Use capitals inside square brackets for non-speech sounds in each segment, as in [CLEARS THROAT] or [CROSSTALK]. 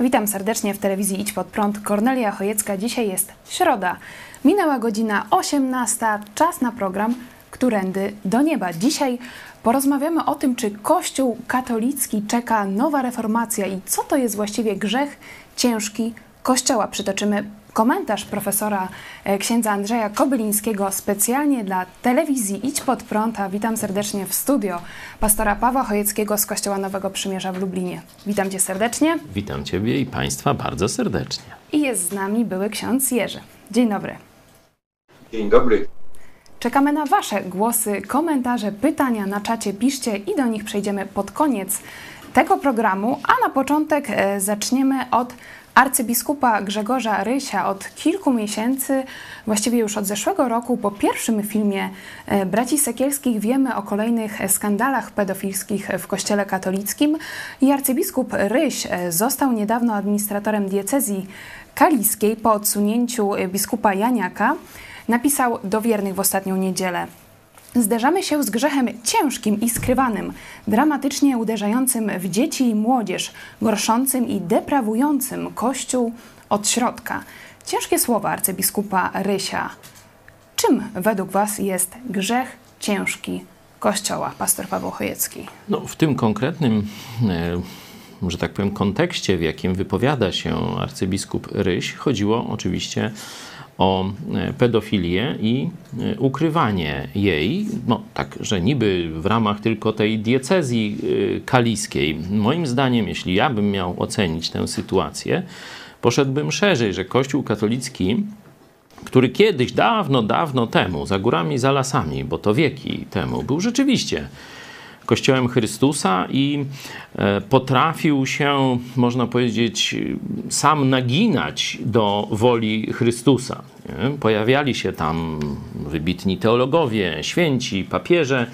Witam serdecznie w telewizji Idź Pod Prąd. Kornelia Chojecka. Dzisiaj jest środa. Minęła godzina 18. Czas na program Którędy do Nieba. Dzisiaj porozmawiamy o tym, czy Kościół katolicki czeka nowa reformacja i co to jest właściwie grzech ciężki Kościoła. Przytoczymy komentarz profesora e, księdza Andrzeja Kobylińskiego specjalnie dla telewizji Idź Pod Prąd. A witam serdecznie w studio pastora Pawła Chojeckiego z Kościoła Nowego Przymierza w Lublinie. Witam cię serdecznie. Witam ciebie i państwa bardzo serdecznie. I jest z nami były ksiądz Jerzy. Dzień dobry. Dzień dobry. Czekamy na Wasze głosy, komentarze, pytania na czacie. Piszcie i do nich przejdziemy pod koniec tego programu. A na początek e, zaczniemy od arcybiskupa Grzegorza Rysia od kilku miesięcy, właściwie już od zeszłego roku, po pierwszym filmie e, Braci Sekielskich wiemy o kolejnych skandalach pedofilskich w Kościele katolickim i arcybiskup Ryś e, został niedawno administratorem diecezji kaliskiej po odsunięciu biskupa Janiaka. Napisał do wiernych w ostatnią niedzielę. Zderzamy się z grzechem ciężkim i skrywanym, dramatycznie uderzającym w dzieci i młodzież, gorszącym i deprawującym Kościół od środka. Ciężkie słowa arcybiskupa Rysia. Czym według Was jest grzech ciężki Kościoła, pastor Paweł Chojecki? No, w tym konkretnym, e, że tak powiem, kontekście, w jakim wypowiada się arcybiskup Ryś, chodziło oczywiście o e, pedofilię i e, ukrywanie jej, no tak, że niby w ramach tylko tej diecezji e, kaliskiej. Moim zdaniem, jeśli ja bym miał ocenić tę sytuację, poszedłbym szerzej, że Kościół katolicki który kiedyś, dawno, dawno temu, za górami, za lasami, bo to wieki temu, był rzeczywiście Kościołem Chrystusa i e, potrafił się, można powiedzieć, sam naginać do woli Chrystusa. Pojawiali się tam wybitni teologowie, święci, papieże,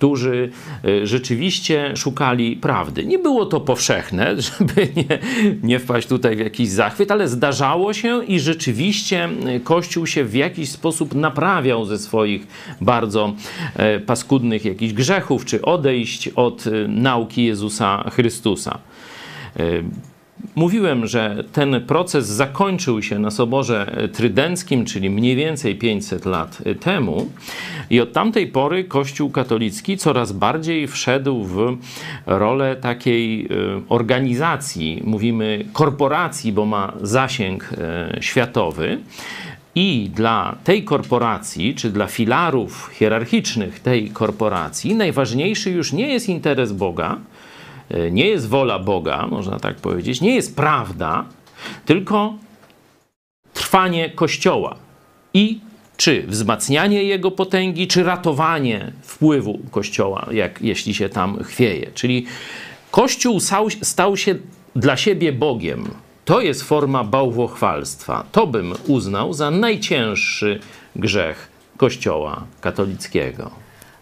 którzy e, rzeczywiście szukali prawdy. Nie było to powszechne, [LAUGHS] żeby nie, nie wpaść tutaj w jakiś zachwyt, ale zdarzało się i rzeczywiście e, Kościół się w jakiś sposób naprawiał ze swoich bardzo e, paskudnych jakichś grzechów, czy odejść od nauki Jezusa Chrystusa. Mówiłem, że ten proces zakończył się na Soborze Trydenckim, czyli mniej więcej 500 lat temu, i od tamtej pory Kościół katolicki coraz bardziej wszedł w rolę takiej e, organizacji, mówimy korporacji, bo ma zasięg e, światowy. I dla tej korporacji, czy dla filarów hierarchicznych tej korporacji, najważniejszy już nie jest interes Boga, nie jest wola Boga, można tak powiedzieć, nie jest prawda, tylko trwanie Kościoła i czy wzmacnianie jego potęgi, czy ratowanie wpływu Kościoła, jak, jeśli się tam chwieje. Czyli Kościół stał się dla siebie Bogiem. To jest forma bałwochwalstwa. To bym uznał za najcięższy grzech Kościoła katolickiego.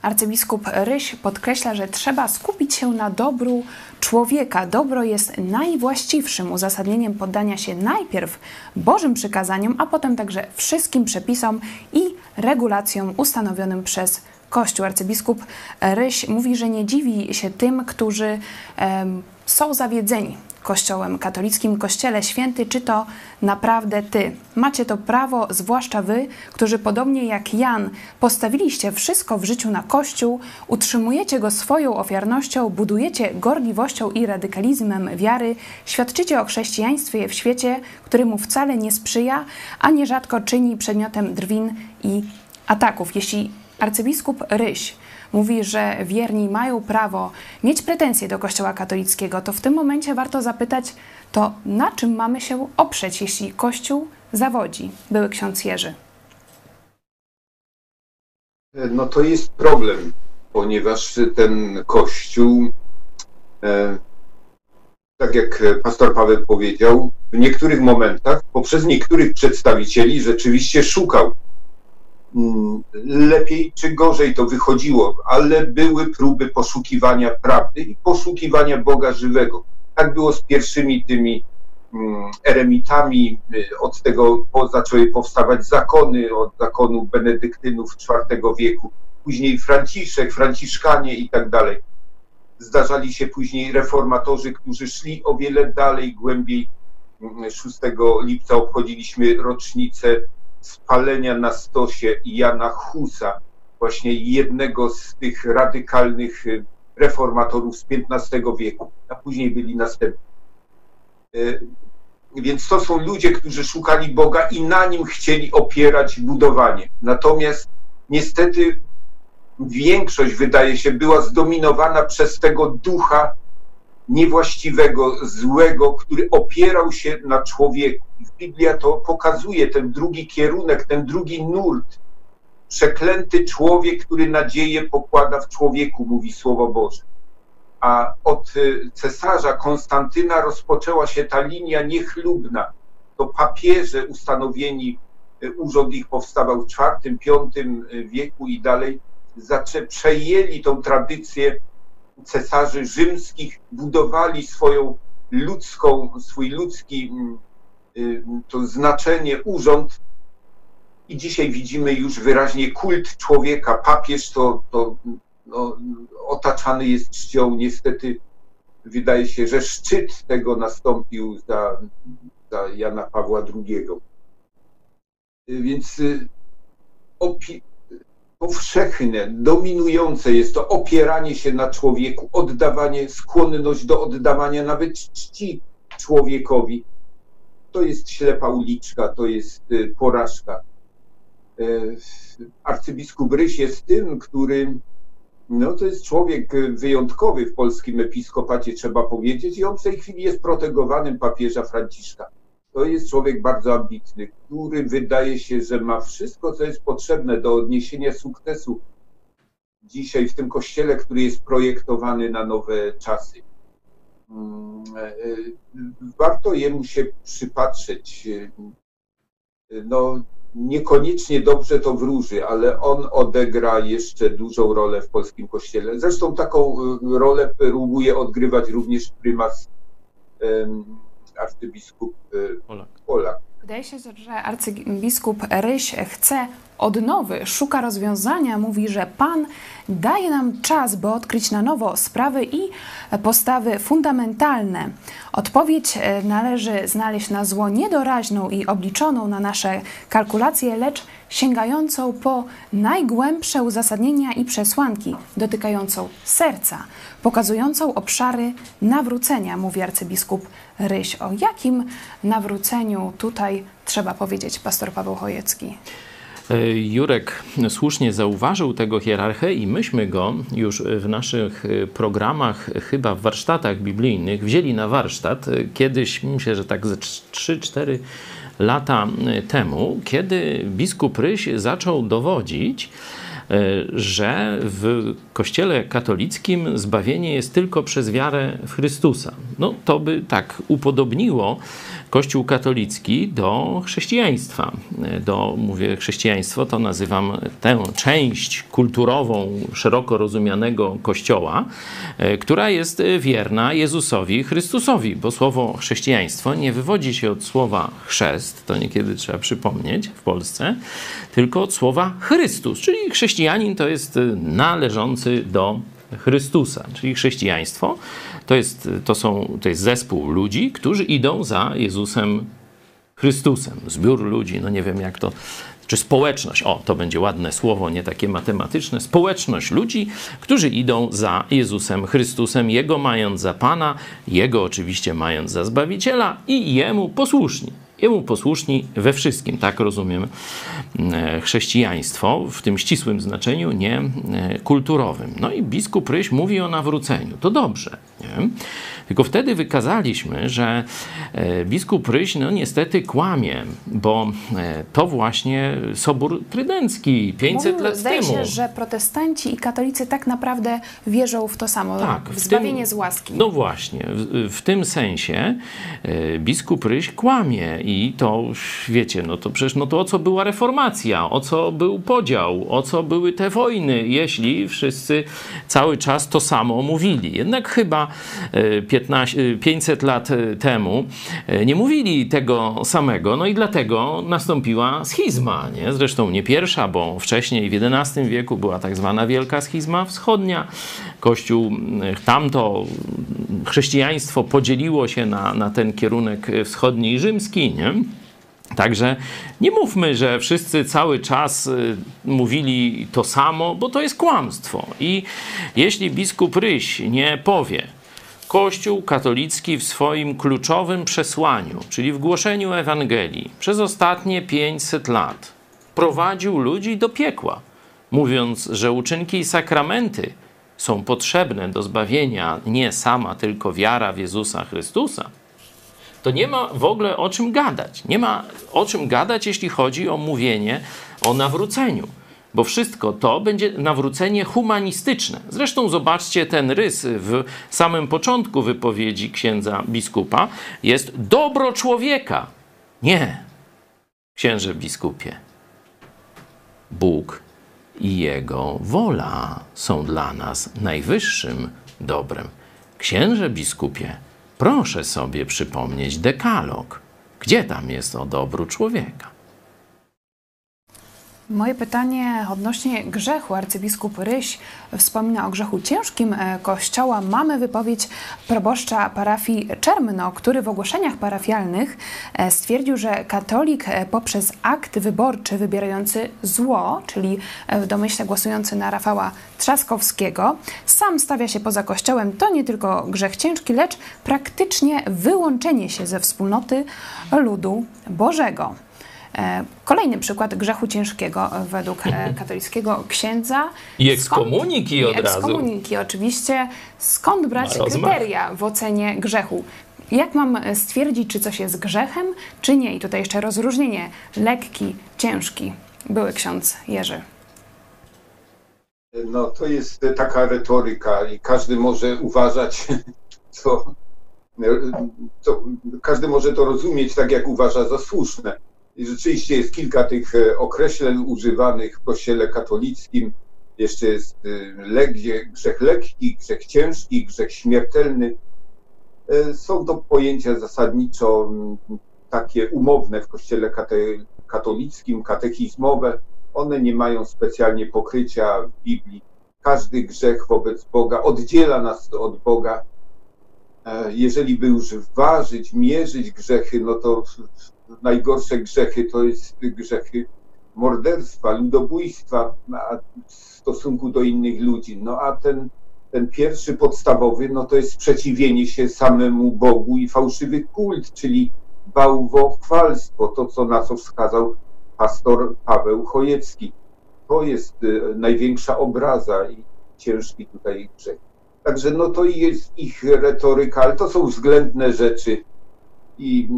Arcybiskup Ryś podkreśla, że trzeba skupić się na dobru człowieka. Dobro jest najwłaściwszym uzasadnieniem poddania się najpierw Bożym przykazaniom, a potem także wszystkim przepisom i regulacjom ustanowionym przez Kościół. Arcybiskup Ryś mówi, że nie dziwi się tym, którzy są zawiedzeni Kościołem katolickim, Kościele Święty, czy to naprawdę Ty. Macie to prawo, zwłaszcza Wy, którzy podobnie jak Jan postawiliście wszystko w życiu na Kościół, utrzymujecie go swoją ofiarnością, budujecie gorliwością i radykalizmem wiary, świadczycie o chrześcijaństwie w świecie, który mu wcale nie sprzyja, a nierzadko czyni przedmiotem drwin i ataków. Jeśli arcybiskup Ryś mówi, że wierni mają prawo mieć pretensje do Kościoła katolickiego, to w tym momencie warto zapytać, to na czym mamy się oprzeć, jeśli Kościół zawodzi? Były ksiądz Jerzy. No to jest problem, ponieważ ten Kościół, e, tak jak pastor Paweł powiedział, w niektórych momentach poprzez niektórych przedstawicieli rzeczywiście szukał lepiej czy gorzej to wychodziło, ale były próby poszukiwania prawdy i poszukiwania Boga żywego. Tak było z pierwszymi tymi mm, eremitami, y, od tego zaczęły powstawać zakony, od zakonu benedyktynów IV wieku, później Franciszek, Franciszkanie i tak dalej. Zdarzali się później reformatorzy, którzy szli o wiele dalej, głębiej 6 lipca obchodziliśmy rocznicę spalenia na stosie Jana Husa, właśnie jednego z tych radykalnych reformatorów z XV wieku, a później byli następni. Więc to są ludzie, którzy szukali Boga i na nim chcieli opierać budowanie. Natomiast niestety większość, wydaje się, była zdominowana przez tego ducha niewłaściwego, złego, który opierał się na człowieku. Biblia to pokazuje, ten drugi kierunek, ten drugi nurt. Przeklęty człowiek, który nadzieję pokłada w człowieku, mówi Słowo Boże. A od y, cesarza Konstantyna rozpoczęła się ta linia niechlubna. To papieże ustanowieni, y, urząd ich powstawał w IV, V wieku i dalej, przejęli tą tradycję cesarzy rzymskich, budowali swoją ludzką, swój ludzki mm, y, to znaczenie, urząd i dzisiaj widzimy już wyraźnie kult człowieka. Papież to, to no, otaczany jest czcią. Niestety wydaje się, że szczyt tego nastąpił za, za Jana Pawła II. Więc y, powszechne, dominujące jest to opieranie się na człowieku, oddawanie, skłonność do oddawania nawet czci człowiekowi. To jest ślepa uliczka, to jest y, porażka. Y, arcybiskup Ryś jest tym, który no to jest człowiek wyjątkowy w polskim episkopacie, trzeba powiedzieć, i on w tej chwili jest protegowanym papieża Franciszka. To jest człowiek bardzo ambitny, który wydaje się, że ma wszystko, co jest potrzebne do odniesienia sukcesu dzisiaj w tym kościele, który jest projektowany na nowe czasy. Mm, e, e, warto jemu się przypatrzeć. No, niekoniecznie dobrze to wróży, ale on odegra jeszcze dużą rolę w polskim kościele. Zresztą taką y, rolę próbuje odgrywać również prymas arcybiskup y, Polak. Polak. Wydaje się, że arcybiskup Ryś chce odnowy, szuka rozwiązania, mówi, że Pan daje nam czas, by odkryć na nowo sprawy i postawy fundamentalne. Odpowiedź e, należy znaleźć na zło niedoraźną i obliczoną na nasze kalkulacje, lecz sięgającą po najgłębsze uzasadnienia i przesłanki, dotykającą serca, pokazującą obszary nawrócenia, mówi arcybiskup Ryś. O jakim nawróceniu tutaj trzeba powiedzieć pastor Paweł Chojecki? E, Jurek słusznie zauważył tego hierarchę i myśmy go już w naszych e, programach, chyba w warsztatach biblijnych, wzięli na warsztat e, kiedyś, myślę, że tak ze 3-4 lata temu, kiedy biskup Ryś zaczął dowodzić, że w Kościele katolickim zbawienie jest tylko przez wiarę w Chrystusa. No to by tak upodobniło Kościół katolicki do chrześcijaństwa. Do, mówię chrześcijaństwo, to nazywam tę część kulturową, szeroko rozumianego Kościoła, e, która jest wierna Jezusowi Chrystusowi, bo słowo chrześcijaństwo nie wywodzi się od słowa chrzest, to niekiedy trzeba przypomnieć w Polsce, tylko od słowa Chrystus, czyli chrześcijanin to jest należący do Chrystusa, czyli chrześcijaństwo to jest, to, są, to jest zespół ludzi, którzy idą za Jezusem Chrystusem. Zbiór ludzi, no nie wiem jak to, czy społeczność, o to będzie ładne słowo, nie takie matematyczne, społeczność ludzi, którzy idą za Jezusem Chrystusem, Jego mając za Pana, Jego oczywiście mając za Zbawiciela i Jemu posłuszni. Jemu posłuszni we wszystkim, tak rozumiem e, chrześcijaństwo w tym ścisłym znaczeniu, nie e, kulturowym. No i biskup Ryś mówi o nawróceniu. To dobrze. Nie? Tylko wtedy wykazaliśmy, że e, biskup Ryś no niestety kłamie, bo to właśnie Sobór Trydencki 500 Mówił, lat zdaje temu. się, że protestanci i katolicy tak naprawdę wierzą w to samo, tak, w zbawienie tym, z łaski. No właśnie, w, w tym sensie biskup Ryś kłamie i to, wiecie, no to przecież no to o co była reformacja, o co był podział, o co były te wojny, jeśli wszyscy cały czas to samo mówili. Jednak chyba biskupa 15, 500 lat temu, nie mówili tego samego, no i dlatego nastąpiła schizma. Nie? Zresztą nie pierwsza, bo wcześniej w XI wieku była tak zwana Wielka Schizma Wschodnia. Kościół tamto, chrześcijaństwo podzieliło się na, na ten kierunek wschodni i rzymski, nie? Także nie mówmy, że wszyscy cały czas mówili to samo, bo to jest kłamstwo. I jeśli biskup Ryś nie powie, Kościół katolicki w swoim kluczowym przesłaniu, czyli w głoszeniu Ewangelii, przez ostatnie 500 lat prowadził ludzi do piekła, mówiąc, że uczynki i sakramenty są potrzebne do zbawienia nie sama tylko wiara w Jezusa Chrystusa, to nie ma w ogóle o czym gadać. Nie ma o czym gadać, jeśli chodzi o mówienie o nawróceniu. Bo wszystko to będzie nawrócenie humanistyczne. Zresztą zobaczcie ten rys w samym początku wypowiedzi księdza biskupa. Jest dobro człowieka. Nie, księże biskupie. Bóg i Jego wola są dla nas najwyższym dobrem. Księże biskupie, proszę sobie przypomnieć dekalog. Gdzie tam jest o dobru człowieka? Moje pytanie odnośnie grzechu. Arcybiskup Ryś wspomina o grzechu ciężkim e, Kościoła. Mamy wypowiedź proboszcza parafii Czermno, który w ogłoszeniach parafialnych e, stwierdził, że katolik e, poprzez akt wyborczy wybierający zło, czyli w domyśle głosujący na Rafała Trzaskowskiego, sam stawia się poza Kościołem. To nie tylko grzech ciężki, lecz praktycznie wyłączenie się ze wspólnoty ludu Bożego. E, kolejny przykład grzechu ciężkiego według e, [LAUGHS] katolickiego księdza. I ekskomuniki od razu. Ekskomuniki oczywiście. Skąd brać kryteria w ocenie grzechu? Jak mam stwierdzić, czy coś jest grzechem, czy nie? I tutaj jeszcze rozróżnienie lekki, ciężki. Były ksiądz Jerzy. No to jest taka retoryka i każdy może uważać, [LAUGHS] co, co każdy może to rozumieć tak, jak uważa za słuszne. I rzeczywiście jest kilka tych e, określeń używanych w kościele katolickim. Jeszcze jest e, grzech lekki, grzech ciężki, grzech śmiertelny. E, są to pojęcia zasadniczo takie umowne w kościele katolickim, katechizmowe. One nie mają specjalnie pokrycia w Biblii. Każdy grzech wobec Boga oddziela nas od Boga. Jeżeli by już ważyć, mierzyć grzechy, no to najgorsze grzechy to jest grzechy morderstwa, ludobójstwa w stosunku do innych ludzi. No a ten, ten pierwszy podstawowy, no to jest sprzeciwienie się samemu Bogu i fałszywy kult, czyli bałwochwalstwo, to co na co wskazał pastor Paweł Chojecki. To jest y, największa obraza i ciężki tutaj grzech. Także no to jest ich retoryka, ale to są względne rzeczy i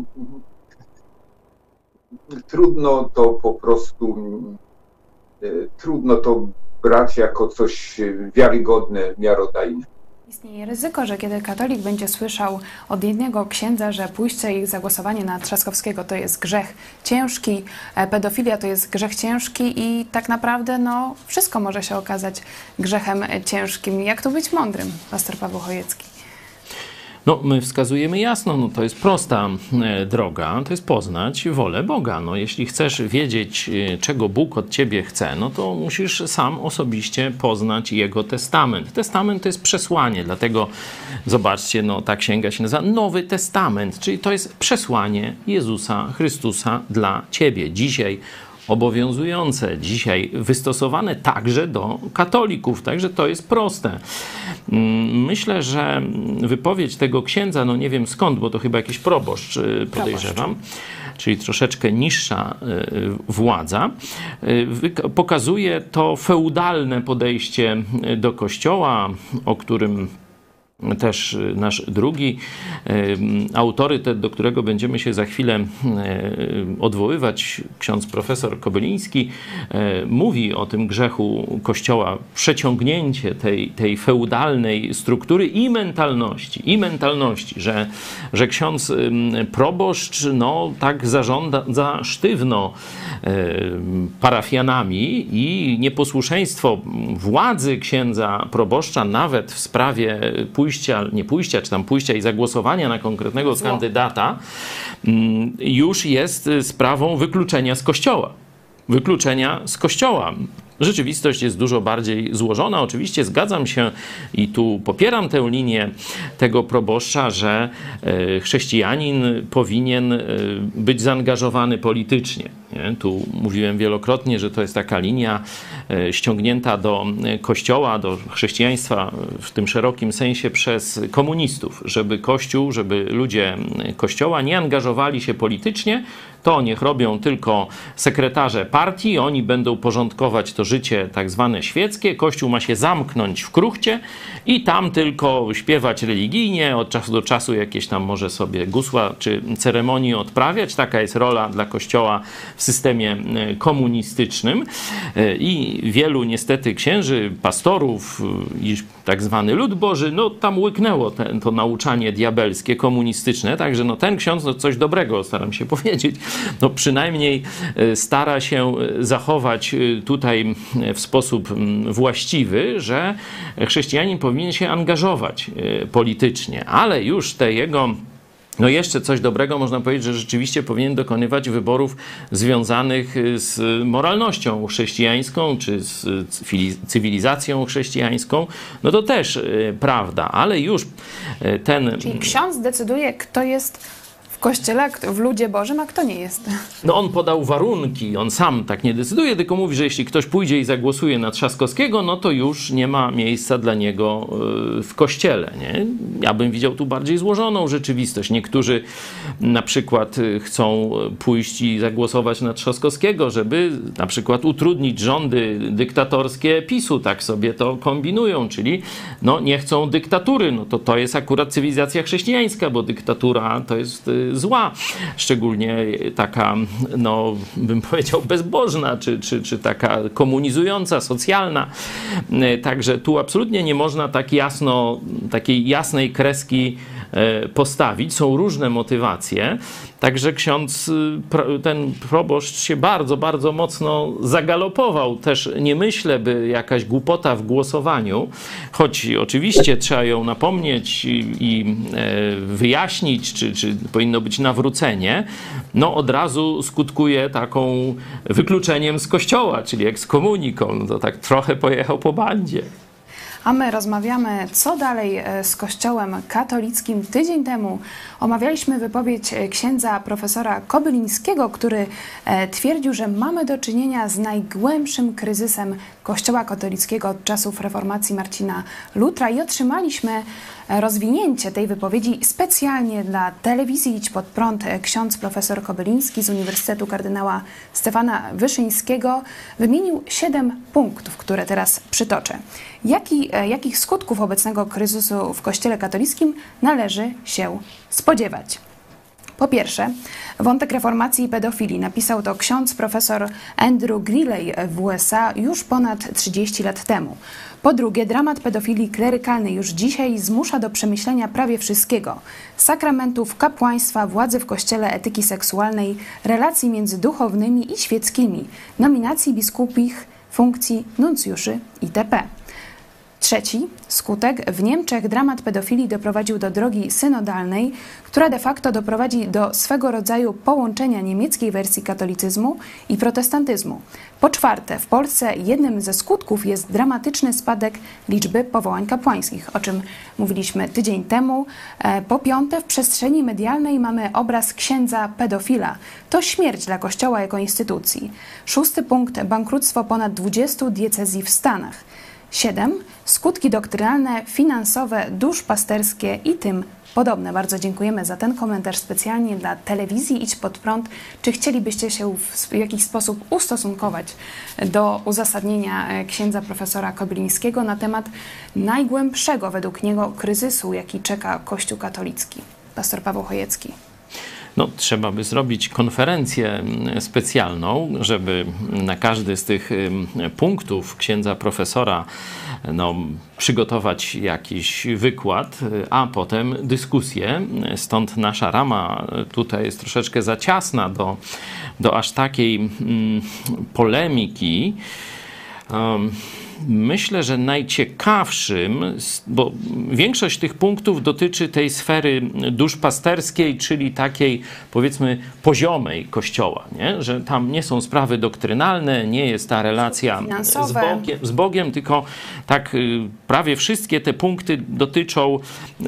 trudno to po prostu, e, trudno to brać jako coś wiarygodne, miarodajne. Istnieje ryzyko, że kiedy katolik będzie słyszał od jednego księdza, że pójście ich zagłosowanie na Trzaskowskiego to jest grzech ciężki, e, pedofilia to jest grzech ciężki i tak naprawdę no, wszystko może się okazać grzechem ciężkim. Jak tu być mądrym, pastor Paweł Chojecki? No, my wskazujemy jasno, no to jest prosta e, droga, to jest poznać wolę Boga. No, jeśli chcesz wiedzieć, e, czego Bóg od ciebie chce, no to musisz sam osobiście poznać Jego testament. Testament to jest przesłanie, dlatego zobaczcie, no ta księga się nazywa Nowy Testament, czyli to jest przesłanie Jezusa Chrystusa dla ciebie. Dzisiaj obowiązujące dzisiaj, wystosowane także do katolików, także to jest proste. Mm, myślę, że wypowiedź tego księdza, no nie wiem skąd, bo to chyba jakiś proboszcz, y, podejrzewam, czyli troszeczkę niższa y, władza, y, pokazuje to feudalne podejście do kościoła, o którym też y, nasz drugi y, autorytet, do którego będziemy się za chwilę y, odwoływać, ksiądz profesor Kobyliński, mówi o tym grzechu Kościoła, przeciągnięcie tej, tej feudalnej struktury i mentalności, i mentalności, że, że ksiądz proboszcz no, tak zarządza za sztywno parafianami i nieposłuszeństwo władzy księdza proboszcza nawet w sprawie pójścia pójścia, nie pójścia, czy tam pójścia i zagłosowania na konkretnego Zło. kandydata, mm, już jest sprawą wykluczenia z kościoła. Wykluczenia z kościoła. Rzeczywistość jest dużo bardziej złożona. Oczywiście zgadzam się i tu popieram tę linię tego proboszcza, że e, chrześcijanin powinien e, być zaangażowany politycznie. Nie? Tu mówiłem wielokrotnie, że to jest taka linia e, ściągnięta do kościoła, do chrześcijaństwa w tym szerokim sensie przez komunistów, żeby kościół, żeby ludzie kościoła nie angażowali się politycznie, to niech robią tylko sekretarze partii, oni będą porządkować to życie tak zwane świeckie. Kościół ma się zamknąć w kruchcie i tam tylko śpiewać religijnie, od czasu do czasu jakieś tam może sobie gusła czy ceremonii odprawiać. Taka jest rola dla Kościoła w systemie e, komunistycznym. E, I wielu niestety księży, pastorów e, i tak zwany lud Boży, no tam łyknęło to nauczanie diabelskie, komunistyczne, także no ten ksiądz, no coś dobrego staram się [LAUGHS] powiedzieć, no przynajmniej stara się zachować tutaj w sposób właściwy, że chrześcijanin powinien się angażować politycznie, ale już te jego no jeszcze coś dobrego można powiedzieć, że rzeczywiście powinien dokonywać wyborów związanych z moralnością chrześcijańską, czy z cywilizacją chrześcijańską. No to też prawda, ale już ten... Czyli ksiądz decyduje, kto jest kościele, w ludzie Bożym, a kto nie jest. No on podał warunki, on sam tak nie decyduje, tylko mówi, że jeśli ktoś pójdzie i zagłosuje na Trzaskowskiego, no to już nie ma miejsca dla niego e, w kościele. Nie? Ja bym widział tu bardziej złożoną rzeczywistość. Niektórzy na przykład e, chcą pójść i zagłosować na Trzaskowskiego, żeby na przykład utrudnić rządy dyktatorskie PiSu, tak sobie to kombinują, czyli no nie chcą dyktatury, no to to jest akurat cywilizacja chrześcijańska, bo dyktatura to jest e, zła, szczególnie taka, no bym powiedział, bezbożna, czy, czy, czy taka komunizująca, socjalna. Także tu absolutnie nie można tak jasno, takiej jasnej kreski postawić. Są różne motywacje. Także ksiądz, y, ten proboszcz się bardzo, bardzo mocno zagalopował. Też nie myślę, by jakaś głupota w głosowaniu, choć oczywiście trzeba ją napomnieć i, e, wyjaśnić, czy, czy powinno być nawrócenie, no od razu skutkuje taką wykluczeniem z kościoła, czyli ekskomuniką. No to tak trochę pojechał po bandzie. A my rozmawiamy, co dalej e, z Kościołem katolickim. Tydzień temu omawialiśmy wypowiedź e, księdza profesora Kobylińskiego, który e, twierdził, że mamy do czynienia z najgłębszym kryzysem Kościoła katolickiego od czasów reformacji Marcina Lutra i otrzymaliśmy rozwinięcie tej wypowiedzi specjalnie dla telewizji Idź Pod Prąd ksiądz profesor Kobyliński z Uniwersytetu Kardynała Stefana Wyszyńskiego wymienił siedem punktów, które teraz przytoczę. Jaki, e, jakich skutków obecnego kryzysu w Kościele katolickim należy się spodziewać? Po pierwsze, wątek reformacji i pedofilii napisał to ksiądz profesor Andrew Greeley w USA już ponad 30 lat temu. Po drugie, dramat pedofilii klerykalnej już dzisiaj zmusza do przemyślenia prawie wszystkiego: sakramentów, kapłaństwa, władzy w kościele, etyki seksualnej, relacji między duchownymi i świeckimi, nominacji biskupich, funkcji nuncjuszy itp. Trzeci skutek w Niemczech dramat pedofilii doprowadził do drogi synodalnej, która de facto doprowadzi do swego rodzaju połączenia niemieckiej wersji katolicyzmu i protestantyzmu. Po czwarte, w Polsce jednym ze skutków jest dramatyczny spadek liczby powołań kapłańskich, o czym mówiliśmy tydzień temu. E, po piąte, w przestrzeni medialnej mamy obraz księdza pedofila. To śmierć dla Kościoła jako instytucji. Szósty punkt, bankructwo ponad 20 diecezji w Stanach. 7. Skutki doktrynalne, finansowe, duszpasterskie i tym podobne. Bardzo dziękujemy za ten komentarz specjalnie dla telewizji Idź Pod Prąd. Czy chcielibyście się w jakiś sposób ustosunkować do uzasadnienia e, księdza profesora Koblińskiego na temat najgłębszego według niego kryzysu, jaki czeka Kościół katolicki? Pastor Paweł Chojecki no, trzeba by zrobić konferencję specjalną, żeby na każdy z tych punktów księdza profesora no, przygotować jakiś wykład, a potem dyskusję. Stąd nasza rama tutaj jest troszeczkę za ciasna do, do aż takiej mm, polemiki. Um, myślę, że najciekawszym, bo większość tych punktów dotyczy tej sfery duszpasterskiej, czyli takiej powiedzmy poziomej kościoła, nie? że tam nie są sprawy doktrynalne, nie jest ta relacja z Bogiem, z Bogiem, tylko tak y, prawie wszystkie te punkty dotyczą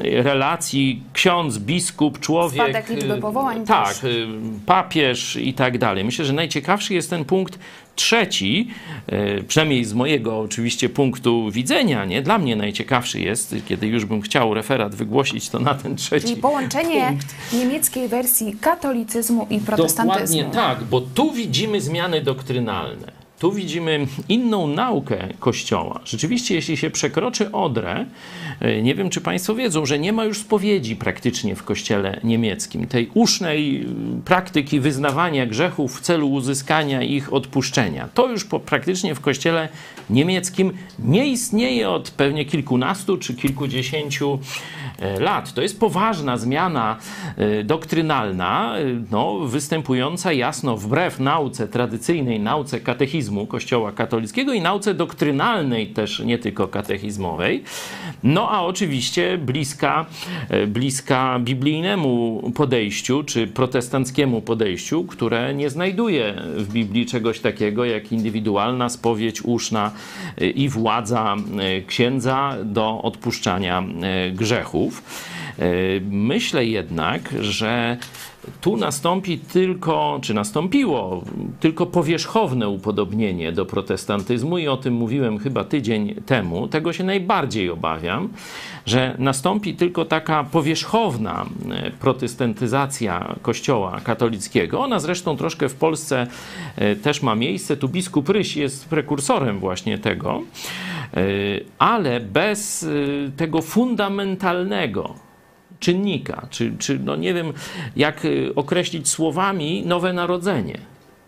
relacji ksiądz, biskup, człowiek. Spadek liczby powołań Tak, też. y, papież i tak dalej. Myślę, że najciekawszy jest ten punkt Trzeci, e, przynajmniej z mojego oczywiście punktu widzenia, nie, dla mnie najciekawszy jest, kiedy już bym chciał referat wygłosić, to na ten trzeci. Czyli połączenie punkt. niemieckiej wersji katolicyzmu i protestantyzmu. Dokładnie tak, bo tu widzimy zmiany doktrynalne. Tu widzimy inną naukę Kościoła. Rzeczywiście, jeśli się przekroczy Odrę, e, nie wiem, czy Państwo wiedzą, że nie ma już spowiedzi praktycznie w Kościele niemieckim. Tej usznej e, praktyki wyznawania grzechów w celu uzyskania ich odpuszczenia. To już po, praktycznie w Kościele niemieckim nie istnieje od pewnie kilkunastu czy kilkudziesięciu lat. To jest poważna zmiana doktrynalna, no, występująca jasno wbrew nauce tradycyjnej, nauce katechizmu Kościoła katolickiego i nauce doktrynalnej też, nie tylko katechizmowej. No a oczywiście bliska, e, bliska biblijnemu podejściu, czy protestanckiemu podejściu, które nie znajduje w Biblii czegoś takiego jak indywidualna spowiedź uszna e, i władza e, księdza do odpuszczania grzechów. Myślę jednak, że tu nastąpi tylko, czy nastąpiło tylko powierzchowne upodobnienie do protestantyzmu, i o tym mówiłem chyba tydzień temu. Tego się najbardziej obawiam, że nastąpi tylko taka powierzchowna e, protestantyzacja Kościoła katolickiego. Ona zresztą troszkę w Polsce e, też ma miejsce. Tu biskup Ryś jest prekursorem właśnie tego, e, ale bez tego fundamentalnego czynnika, czy, czy no nie wiem, jak y, określić słowami nowe narodzenie.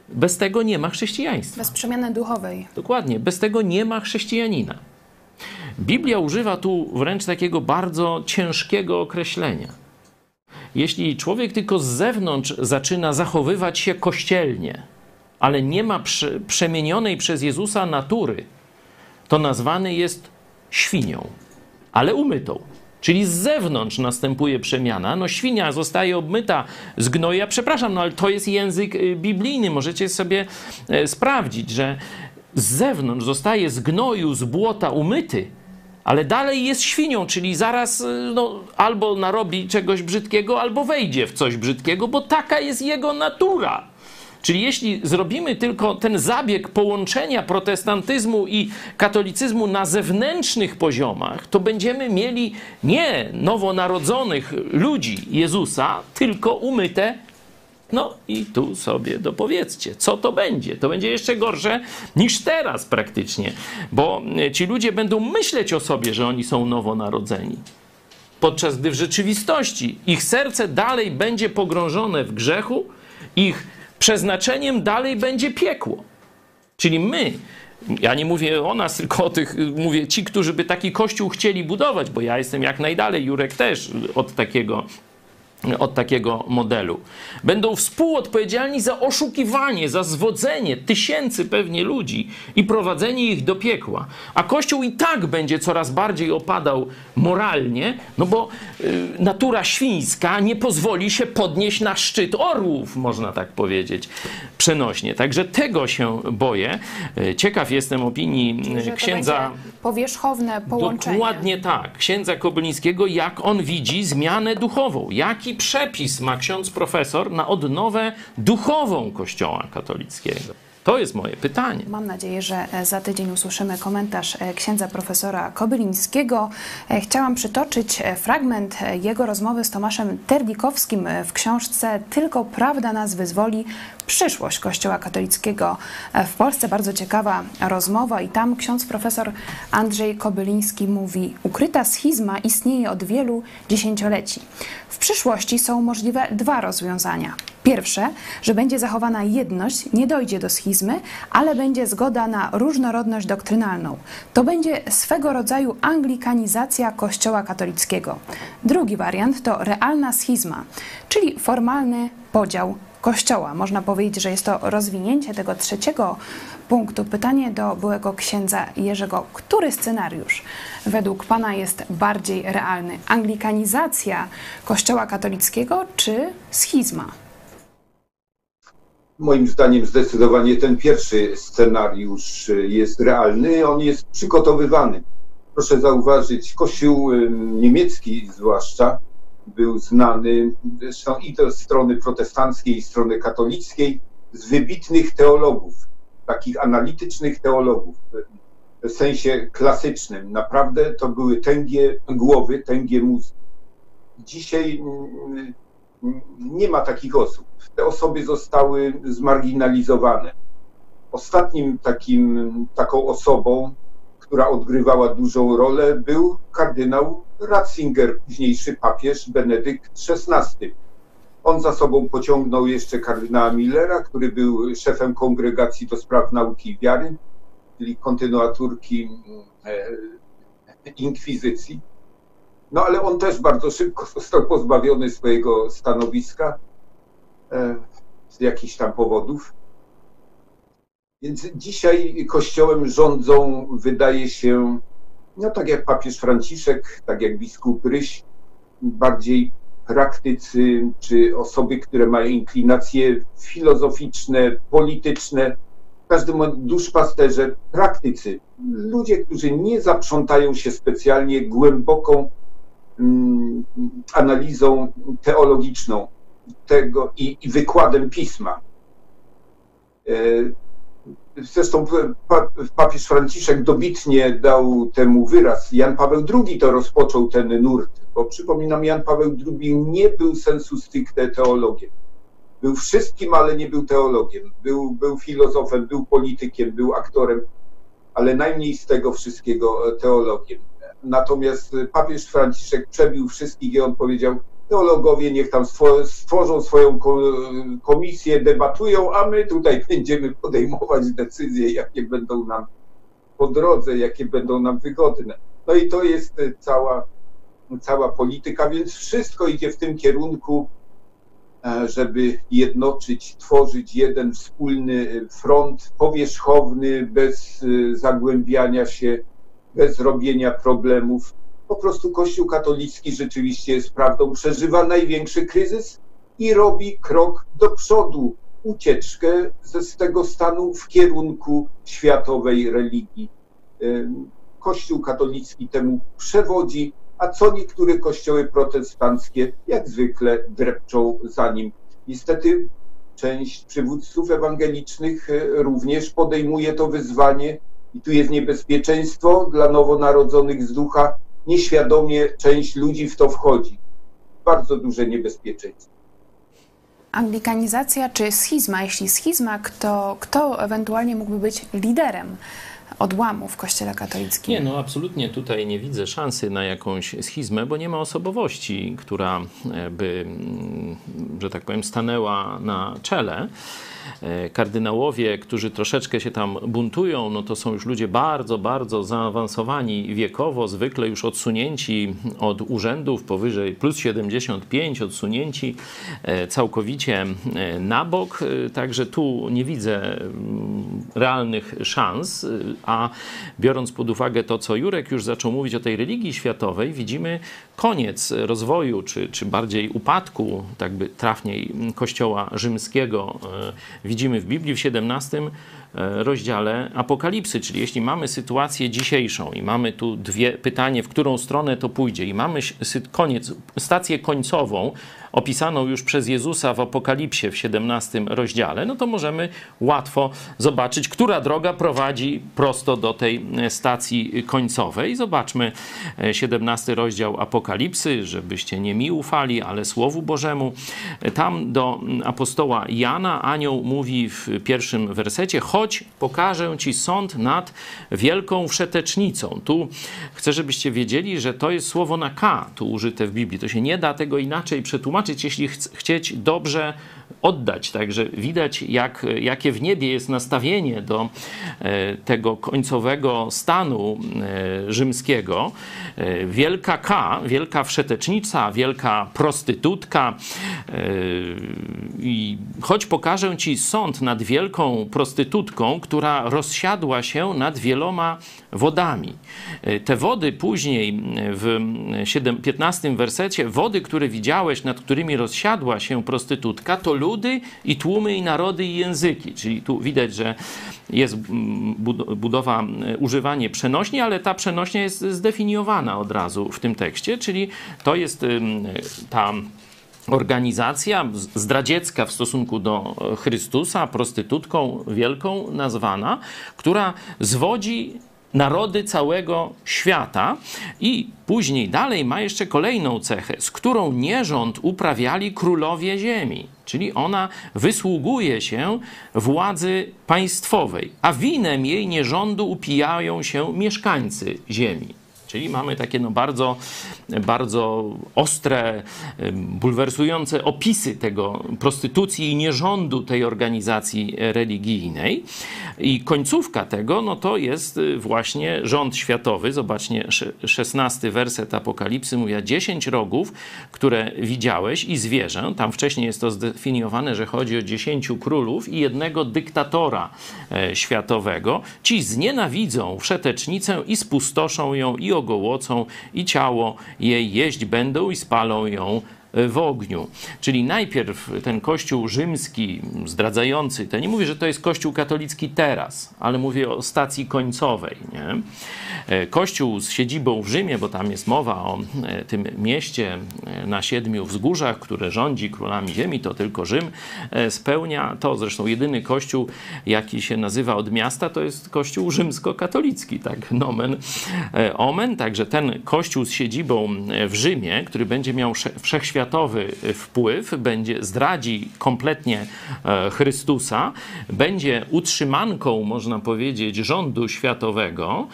Bez tego nie ma chrześcijaństwa. Bez przemiany duchowej. Dokładnie, bez tego nie ma chrześcijanina. Biblia używa tu wręcz takiego bardzo ciężkiego określenia. Jeśli człowiek tylko z zewnątrz zaczyna zachowywać się kościelnie, ale nie ma prze, przemienionej przez Jezusa natury, to nazwany jest świnią, ale umytą. Czyli z zewnątrz następuje przemiana. No świnia zostaje obmyta z gnoja. Przepraszam, no ale to jest język y, biblijny. Możecie sobie e, sprawdzić, że z zewnątrz zostaje z gnoju, z błota umyty, ale dalej jest świnią, czyli zaraz y, no, albo narobi czegoś brzydkiego, albo wejdzie w coś brzydkiego, bo taka jest jego natura. Czyli jeśli zrobimy tylko ten zabieg połączenia protestantyzmu i katolicyzmu na zewnętrznych poziomach, to będziemy mieli nie nowonarodzonych ludzi Jezusa, tylko umyte no i tu sobie dopowiedzcie, co to będzie. To będzie jeszcze gorsze niż teraz praktycznie, bo ci ludzie będą myśleć o sobie, że oni są nowonarodzeni. Podczas gdy w rzeczywistości ich serce dalej będzie pogrążone w grzechu, ich przeznaczeniem dalej będzie piekło. Czyli my, ja nie mówię o nas, tylko o tych, mówię ci, którzy by taki kościół chcieli budować, bo ja jestem jak najdalej, Jurek też od takiego od takiego modelu. Będą współodpowiedzialni za oszukiwanie, za zwodzenie tysięcy pewnie ludzi i prowadzenie ich do piekła. A Kościół i tak będzie coraz bardziej opadał moralnie, no bo y, natura świńska nie pozwoli się podnieść na szczyt orłów, można tak powiedzieć, przenośnie. Także tego się boję. Y, ciekaw jestem opinii Czyli, księdza. powierzchowne połączenie. Dokładnie tak. Księdza Kobylińskiego, jak on widzi zmianę duchową. Jaki przepis ma ksiądz profesor na odnowę duchową Kościoła katolickiego? To jest moje pytanie. Mam nadzieję, że e, za tydzień usłyszymy komentarz e, księdza profesora Kobylińskiego. E, chciałam przytoczyć fragment jego rozmowy z Tomaszem Terdikowskim w książce Tylko prawda nas wyzwoli. Przyszłość Kościoła katolickiego w Polsce. Bardzo ciekawa rozmowa i tam ksiądz profesor Andrzej Kobyliński mówi ukryta schizma istnieje od wielu dziesięcioleci. W przyszłości są możliwe dwa rozwiązania. Pierwsze, że będzie zachowana jedność, nie dojdzie do schizmy, ale będzie zgoda na różnorodność doktrynalną. To będzie swego rodzaju anglikanizacja Kościoła katolickiego. Drugi wariant to realna schizma, czyli formalny podział Kościoła. Można powiedzieć, że jest to rozwinięcie tego trzeciego punktu. Pytanie do byłego księdza Jerzego. Który scenariusz według Pana jest bardziej realny? Anglikanizacja Kościoła katolickiego czy schizma? Moim zdaniem zdecydowanie ten pierwszy scenariusz jest realny, on jest przygotowywany. Proszę zauważyć, Kościół niemiecki zwłaszcza był znany zresztą i z strony protestanckiej, i strony katolickiej, z wybitnych teologów, takich analitycznych teologów w sensie klasycznym. Naprawdę to były tęgie głowy, tęgie mózgi. Dzisiaj nie ma takich osób. Te osoby zostały zmarginalizowane. Ostatnim takim, taką osobą, która odgrywała dużą rolę, był kardynał Ratzinger, późniejszy papież Benedykt XVI. On za sobą pociągnął jeszcze kardynała Millera, który był szefem kongregacji do spraw nauki i wiary, czyli kontynuaturki e, inkwizycji. No ale on też bardzo szybko [LAUGHS] został pozbawiony swojego stanowiska e, z jakichś tam powodów. Więc dzisiaj kościołem rządzą, wydaje się, no tak jak papież Franciszek, tak jak biskup Ryś, bardziej praktycy, czy osoby, które mają inklinacje filozoficzne, polityczne, w każdym duszpasterze, praktycy, ludzie, którzy nie zaprzątają się specjalnie głęboką mm, analizą teologiczną tego i, i wykładem pisma. E, Zresztą papież Franciszek dobitnie dał temu wyraz. Jan Paweł II to rozpoczął ten nurt, bo przypominam, Jan Paweł II nie był sensu stricte teologiem. Był wszystkim, ale nie był teologiem. Był, był filozofem, był politykiem, był aktorem, ale najmniej z tego wszystkiego teologiem. Natomiast papież Franciszek przebił wszystkich i on powiedział, teologowie niech tam stworzą swoją komisję, debatują, a my tutaj [LAUGHS] będziemy podejmować decyzje, jakie będą nam po drodze, jakie będą nam wygodne. No i to jest cała, cała polityka, więc wszystko idzie w tym kierunku, e, żeby jednoczyć, tworzyć jeden wspólny front powierzchowny, bez e, zagłębiania się, bez robienia problemów po prostu Kościół katolicki rzeczywiście jest prawdą, przeżywa największy kryzys i robi krok do przodu, ucieczkę ze, z tego stanu w kierunku światowej religii. Kościół katolicki temu przewodzi, a co niektóre kościoły protestanckie, jak zwykle, drepczą za nim. Niestety część przywódców ewangelicznych e, również podejmuje to wyzwanie i tu jest niebezpieczeństwo dla nowonarodzonych z ducha, nieświadomie część ludzi w to wchodzi. Bardzo duże niebezpieczeństwo. Anglikanizacja czy schizma? Jeśli schizma, kto, kto ewentualnie mógłby być liderem odłamu w Kościele katolickim? Nie, no absolutnie tutaj nie widzę szansy na jakąś schizmę, bo nie ma osobowości, która e, by, mm, że tak powiem, stanęła na czele. E, kardynałowie, którzy troszeczkę się tam buntują, no to są już ludzie bardzo, bardzo zaawansowani wiekowo, zwykle już odsunięci od urzędów powyżej plus 75, odsunięci e, całkowicie na bok. Także tu nie widzę mm, realnych szans, a biorąc pod uwagę to, co Jurek już zaczął mówić o tej religii światowej, widzimy koniec rozwoju, czy, czy bardziej upadku, tak by trafniej, Kościoła rzymskiego widzimy w Biblii w 17 e, rozdziale Apokalipsy, czyli jeśli mamy sytuację dzisiejszą i mamy tu dwie pytanie, w którą stronę to pójdzie i mamy koniec, stację końcową, opisaną już przez Jezusa w Apokalipsie w 17 rozdziale, no to możemy łatwo zobaczyć, która droga prowadzi prosto do tej e, stacji końcowej. Zobaczmy 17 e, rozdział Apokalipsy, żebyście nie mi ufali, ale Słowu Bożemu. Tam do apostoła Jana anioł mówi w pierwszym wersecie: Chodź, pokażę ci sąd nad wielką wszetecznicą. Tu chcę, żebyście wiedzieli, że to jest słowo na K tu użyte w Biblii. To się nie da tego inaczej przetłumaczyć jeśli ch chcieć dobrze oddać. Także widać, jak, jakie w niebie jest nastawienie do e, tego końcowego stanu e, rzymskiego. E, wielka K, wielka wszetecznica, wielka prostytutka. I choć pokażę ci sąd nad wielką prostytutką, która rozsiadła się nad wieloma wodami. Te wody później w 15 wersecie, wody, które widziałeś, nad którymi rozsiadła się prostytutka, to ludy i tłumy i narody i języki. Czyli tu widać, że jest budowa, używanie przenośni, ale ta przenośnia jest zdefiniowana od razu w tym tekście, czyli to jest ta organizacja zdradziecka w stosunku do Chrystusa, prostytutką wielką nazwana, która zwodzi narody całego świata i później dalej ma jeszcze kolejną cechę, z którą nierząd uprawiali królowie ziemi. Czyli ona wysługuje się władzy państwowej, a winem jej nierządu upijają się mieszkańcy ziemi. Czyli mamy takie no bardzo, bardzo ostre, bulwersujące opisy tego prostytucji i nierządu tej organizacji religijnej. I końcówka tego, no to jest y, właśnie rząd światowy. Zobaczcie, szesnasty werset Apokalipsy mówi, dziesięć rogów, które widziałeś i zwierzę. Tam wcześniej jest to zdefiniowane, że chodzi o dziesięciu królów i jednego dyktatora e, światowego. Ci znienawidzą wszetecznicę i spustoszą ją i ogołocą i ciało jej jeść będą i spalą ją w ogniu. Czyli najpierw ten kościół rzymski, zdradzający, to nie mówię, że to jest kościół katolicki teraz, ale mówię o stacji końcowej. Nie? E, kościół z siedzibą w Rzymie, bo tam jest mowa o e, tym mieście e, na siedmiu wzgórzach, które rządzi królami ziemi, to tylko Rzym spełnia to. Zresztą jedyny kościół, jaki się nazywa od miasta, to jest kościół rzymskokatolicki, tak, nomen omen. Także ten kościół z siedzibą w Rzymie, który będzie miał wszechświatowy światowy wpływ, będzie zdradzi kompletnie e, Chrystusa, będzie utrzymanką, można powiedzieć, rządu światowego,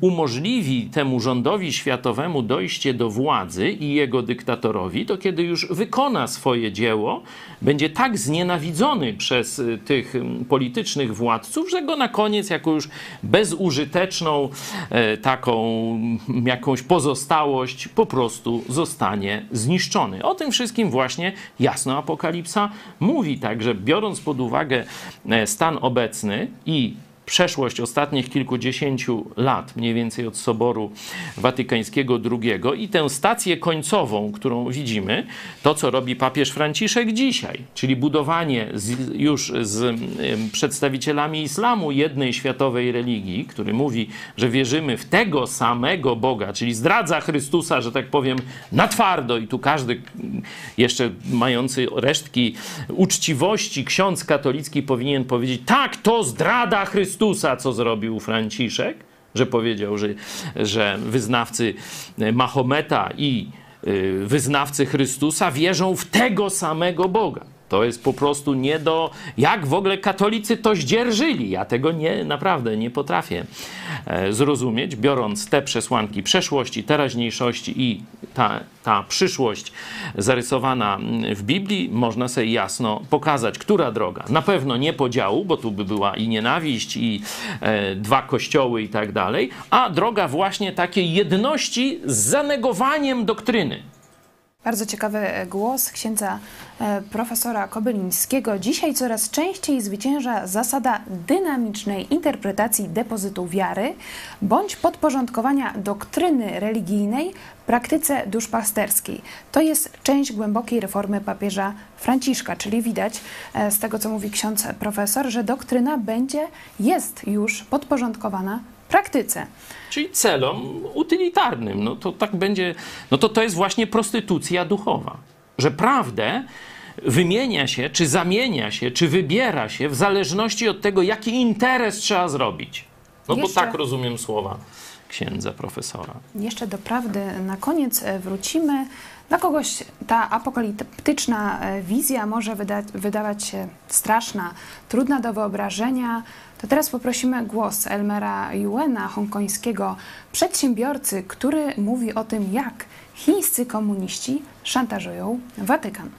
umożliwi temu rządowi światowemu dojście do władzy i jego dyktatorowi, to kiedy już wykona swoje dzieło, będzie tak znienawidzony przez e, tych politycznych władców, że go na koniec jako już bezużyteczną e, taką jakąś pozostałość po prostu zostanie zniszczony. O tym wszystkim właśnie jasno Apokalipsa mówi. Także biorąc pod uwagę e, stan obecny i przeszłość ostatnich kilkudziesięciu lat, mniej więcej od Soboru Watykańskiego II i tę stację końcową, którą widzimy, to co robi papież Franciszek dzisiaj, czyli budowanie z, już z przedstawicielami islamu jednej światowej religii, który mówi, że wierzymy w tego samego Boga, czyli zdradza Chrystusa, że tak powiem, na twardo. I tu każdy jeszcze mający resztki uczciwości ksiądz katolicki powinien powiedzieć, tak, to zdrada Chrystusa, Chrystusa, co zrobił Franciszek, że powiedział, że, że wyznawcy Mahometa i y, wyznawcy Chrystusa wierzą w tego samego Boga. To jest po prostu nie do. Jak w ogóle katolicy to zdzierżyli? Ja tego nie, naprawdę nie potrafię e, zrozumieć, biorąc te przesłanki przeszłości, teraźniejszości i ta, ta przyszłość zarysowana w Biblii, można sobie jasno pokazać, która droga. Na pewno nie podziału, bo tu by była i nienawiść, i e, dwa kościoły i tak dalej, a droga właśnie takiej jedności z zanegowaniem doktryny. Bardzo ciekawy głos księdza e, profesora Kobylińskiego. Dzisiaj coraz częściej zwycięża zasada dynamicznej interpretacji depozytu wiary bądź podporządkowania doktryny religijnej praktyce duszpasterskiej. To jest część głębokiej reformy papieża Franciszka, czyli widać e, z tego, co mówi ksiądz profesor, że doktryna będzie, jest już podporządkowana praktyce. Czyli celom utylitarnym. No to tak będzie, no to to jest właśnie prostytucja duchowa. Że prawdę wymienia się, czy zamienia się, czy wybiera się w zależności od tego, jaki interes trzeba zrobić. No Jeszcze... bo tak rozumiem słowa księdza profesora. Jeszcze do prawdy na koniec e, wrócimy. Dla kogoś ta apokaliptyczna e, wizja może wyda wydawać się straszna, trudna do wyobrażenia. To teraz poprosimy głos Elmera Yuena, hongkońskiego przedsiębiorcy, który mówi o tym, jak chińscy komuniści szantażują Watykan.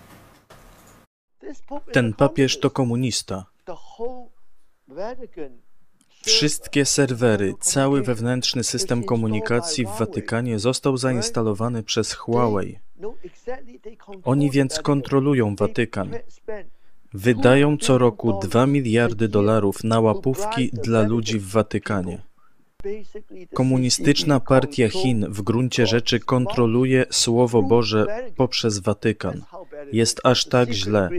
Ten papież to komunista. Wszystkie serwery, cały wewnętrzny system komunikacji w Watykanie został zainstalowany przez Huawei. Oni więc kontrolują Watykan. Wydają co roku 2 miliardy dolarów na łapówki dla ludzi w Watykanie. Komunistyczna partia Chin w gruncie rzeczy kontroluje Słowo Boże poprzez Watykan. Jest aż tak źle.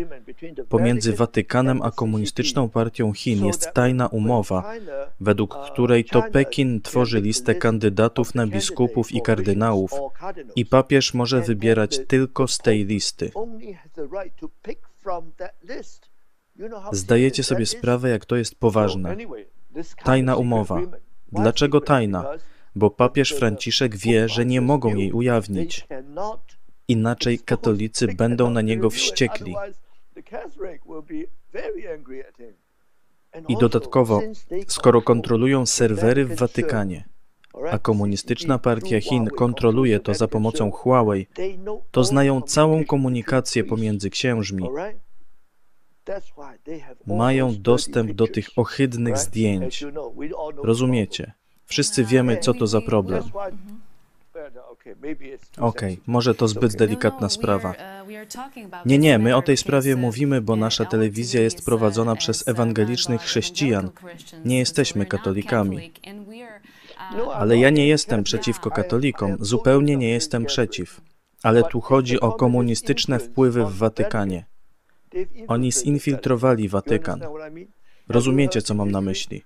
Pomiędzy Watykanem a komunistyczną partią Chin jest tajna umowa, według której to Pekin tworzy listę kandydatów na biskupów i kardynałów i papież może wybierać tylko z tej listy. Zdajecie sobie sprawę, jak to jest poważne. Tajna umowa. Dlaczego tajna? Bo papież Franciszek wie, że nie mogą jej ujawnić. Inaczej katolicy będą na niego wściekli. I dodatkowo, skoro kontrolują serwery w Watykanie, a komunistyczna partia Chin kontroluje to za pomocą Huawei, to znają całą komunikację pomiędzy księżmi. Mają dostęp do tych ohydnych zdjęć. Rozumiecie? Wszyscy wiemy, co to za problem. Okej, okay, może to zbyt delikatna sprawa. Nie, nie, my o tej sprawie mówimy, bo nasza telewizja jest prowadzona przez ewangelicznych chrześcijan. Nie jesteśmy katolikami. Ale ja nie jestem przeciwko katolikom, zupełnie nie jestem przeciw. Ale tu chodzi o komunistyczne wpływy w Watykanie. Oni zinfiltrowali Watykan. Rozumiecie, co mam na myśli?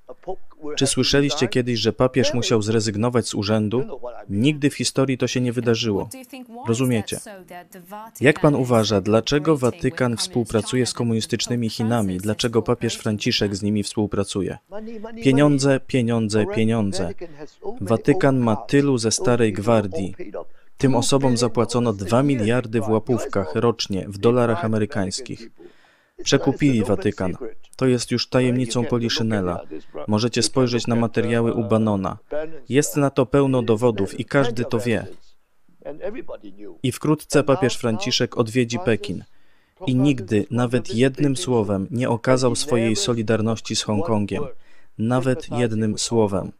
Czy słyszeliście kiedyś, że papież musiał zrezygnować z urzędu? Nigdy w historii to się nie wydarzyło. Rozumiecie? Jak pan uważa, dlaczego Watykan współpracuje z komunistycznymi Chinami? Dlaczego papież Franciszek z nimi współpracuje? Pieniądze, pieniądze, pieniądze. Watykan ma tylu ze starej gwardii. Tym osobom zapłacono 2 miliardy w łapówkach rocznie w dolarach amerykańskich. Przekupili Watykan. To jest już tajemnicą Poliszynela. Możecie spojrzeć na materiały u Banona. Jest na to pełno dowodów i każdy to wie. I wkrótce papież Franciszek odwiedzi Pekin. I nigdy, nawet jednym słowem, nie okazał swojej solidarności z Hongkongiem. Nawet jednym słowem.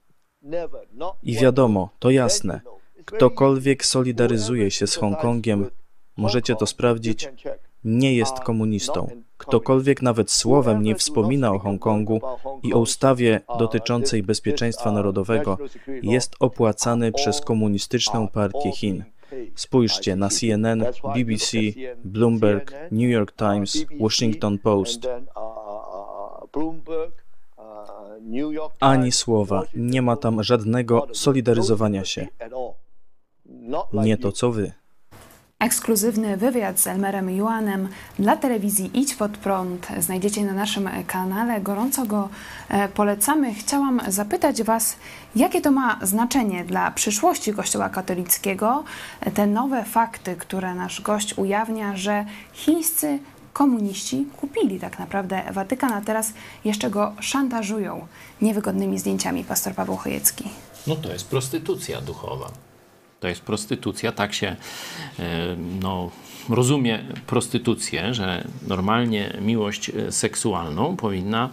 I wiadomo, to jasne. Ktokolwiek solidaryzuje się z Hongkongiem, możecie to sprawdzić, nie jest komunistą. Ktokolwiek nawet słowem nie wspomina o Hongkongu i o ustawie dotyczącej bezpieczeństwa narodowego, jest opłacany przez komunistyczną partię Chin. Spójrzcie na CNN, BBC, Bloomberg, New York Times, Washington Post. Ani słowa, nie ma tam żadnego solidaryzowania się. Nie to co wy. Ekskluzywny wywiad z Elmerem Juanem dla telewizji Idź Pod Prąd znajdziecie na naszym kanale. Gorąco go e, polecamy. Chciałam zapytać Was, jakie to ma znaczenie dla przyszłości Kościoła katolickiego, te nowe fakty, które nasz gość ujawnia, że chińscy komuniści kupili tak naprawdę Watykan, a teraz jeszcze go szantażują niewygodnymi zdjęciami. Pastor Paweł Chojecki. No to jest prostytucja duchowa. To jest prostytucja, tak się e, no, rozumie prostytucję, że normalnie miłość e, seksualną powinna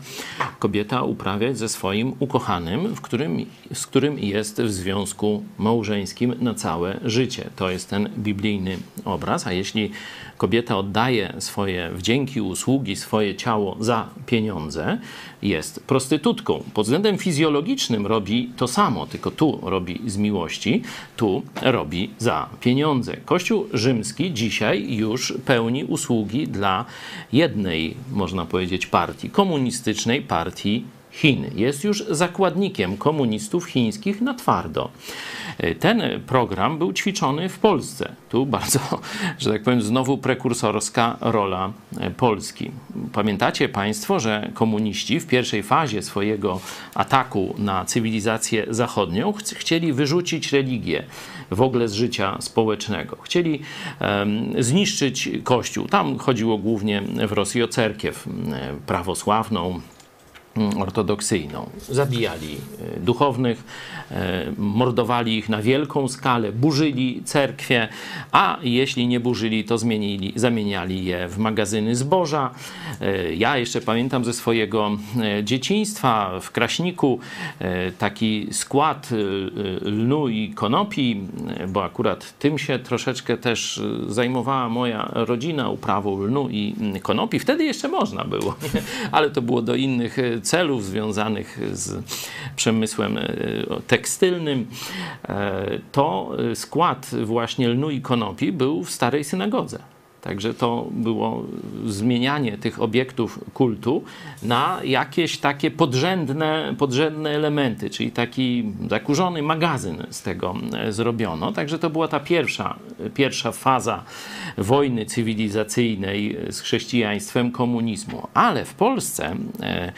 kobieta uprawiać ze swoim ukochanym, w którym, z którym jest w związku małżeńskim na całe życie. To jest ten biblijny obraz, a jeśli kobieta oddaje swoje wdzięki, usługi, swoje ciało za pieniądze, jest prostytutką. Pod względem fizjologicznym robi to samo, tylko tu robi z miłości, tu robi za pieniądze. Kościół rzymski dzisiaj już pełni usługi dla jednej, można powiedzieć, partii, komunistycznej partii Chin. Jest już zakładnikiem komunistów chińskich na twardo. Ten program był ćwiczony w Polsce. Tu bardzo, [LAUGHS] że tak powiem, znowu prekursorska rola Polski. Pamiętacie Państwo, że komuniści w pierwszej fazie swojego ataku na cywilizację zachodnią ch chcieli wyrzucić religię w ogóle z życia społecznego. Chcieli um, zniszczyć Kościół. Tam chodziło głównie w Rosji o cerkiew prawosławną, ortodoksyjną. Zabijali e, duchownych, e, mordowali ich na wielką skalę, burzyli cerkwie, a jeśli nie burzyli, to zmienili, zamieniali je w magazyny zboża. E, ja jeszcze pamiętam ze swojego dzieciństwa w Kraśniku taki skład lnu i konopi, bo akurat tym się troszeczkę też zajmowała moja rodzina, uprawą lnu i konopi. Wtedy jeszcze można było, [LAUGHS] ale to było do innych celów związanych z przemysłem e, tekstylnym, e, to skład właśnie lnu i konopi był w starej synagodze. Także to było zmienianie tych obiektów kultu na jakieś takie podrzędne, podrzędne elementy, czyli taki zakurzony magazyn z tego e, zrobiono. Także to była ta pierwsza, pierwsza faza wojny cywilizacyjnej z chrześcijaństwem komunizmu. Ale w Polsce e,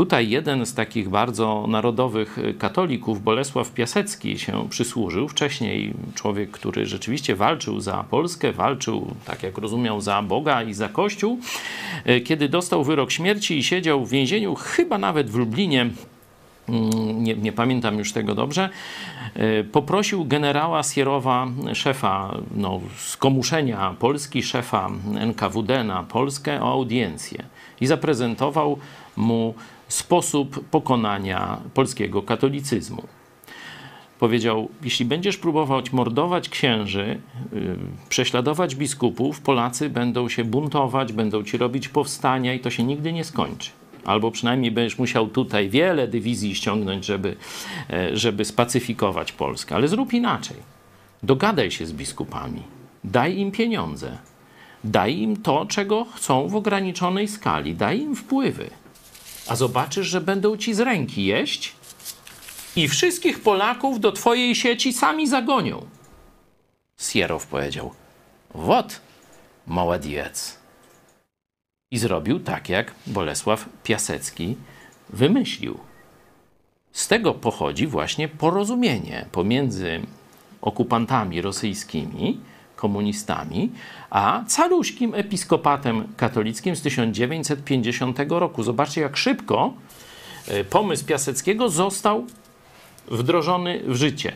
tutaj jeden z takich bardzo narodowych katolików, Bolesław Piasecki, się przysłużył. Wcześniej człowiek, który rzeczywiście walczył za Polskę, walczył, tak jak rozumiał, za Boga i za Kościół. E, kiedy dostał wyrok śmierci i siedział w więzieniu, chyba nawet w Lublinie, nie, nie, pamiętam już tego dobrze, e, poprosił generała Sierowa, szefa no, skomuszenia Polski, szefa NKWD na Polskę o audiencję i zaprezentował mu sposób pokonania polskiego katolicyzmu powiedział: Jeśli będziesz próbować mordować księży, yy, prześladować biskupów, Polacy będą się buntować, będą ci robić powstania i to się nigdy nie skończy albo przynajmniej będziesz musiał tutaj wiele dywizji ściągnąć, żeby, e, żeby spacyfikować Polskę. Ale zrób inaczej. Dogadaj się z biskupami, daj im pieniądze, daj im to, czego chcą w ograniczonej skali, daj im wpływy. A zobaczysz, że będą ci z ręki jeść i wszystkich Polaków do twojej sieci sami zagonią. Sierow powiedział: Wot, mała diec. I zrobił tak, jak Bolesław Piasecki wymyślił. Z tego pochodzi właśnie porozumienie pomiędzy okupantami rosyjskimi, komunistami, a caluśkim episkopatem katolickim z 1950 roku. Zobaczcie, jak szybko e, pomysł Piaseckiego został wdrożony w życie.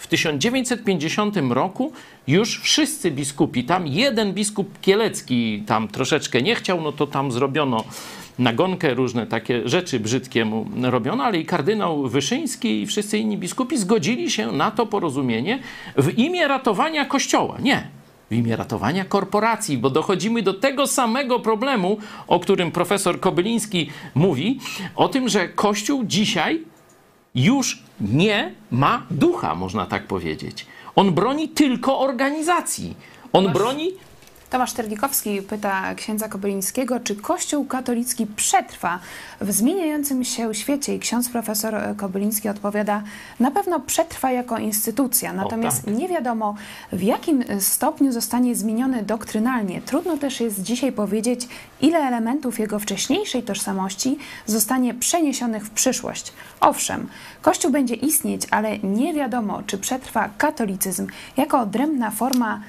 W 1950 roku już wszyscy biskupi, tam jeden biskup kielecki tam troszeczkę nie chciał, no to tam zrobiono nagonkę, różne takie rzeczy brzydkie mu robiono, ale i kardynał Wyszyński i wszyscy inni biskupi zgodzili się na to porozumienie w imię ratowania Kościoła. Nie, w imię ratowania korporacji, bo dochodzimy do tego samego problemu, o którym profesor Kobyliński mówi, o tym, że Kościół dzisiaj już nie ma ducha, można tak powiedzieć. On broni tylko organizacji. On broni Tomasz Terlikowski pyta księdza Kobylińskiego, czy Kościół katolicki przetrwa w zmieniającym się świecie. I ksiądz profesor Kobyliński odpowiada, na pewno przetrwa jako instytucja, natomiast tak. nie wiadomo w jakim stopniu zostanie zmieniony doktrynalnie. Trudno też jest dzisiaj powiedzieć, ile elementów jego wcześniejszej tożsamości zostanie przeniesionych w przyszłość. Owszem, Kościół będzie istnieć, ale nie wiadomo, czy przetrwa katolicyzm jako odrębna forma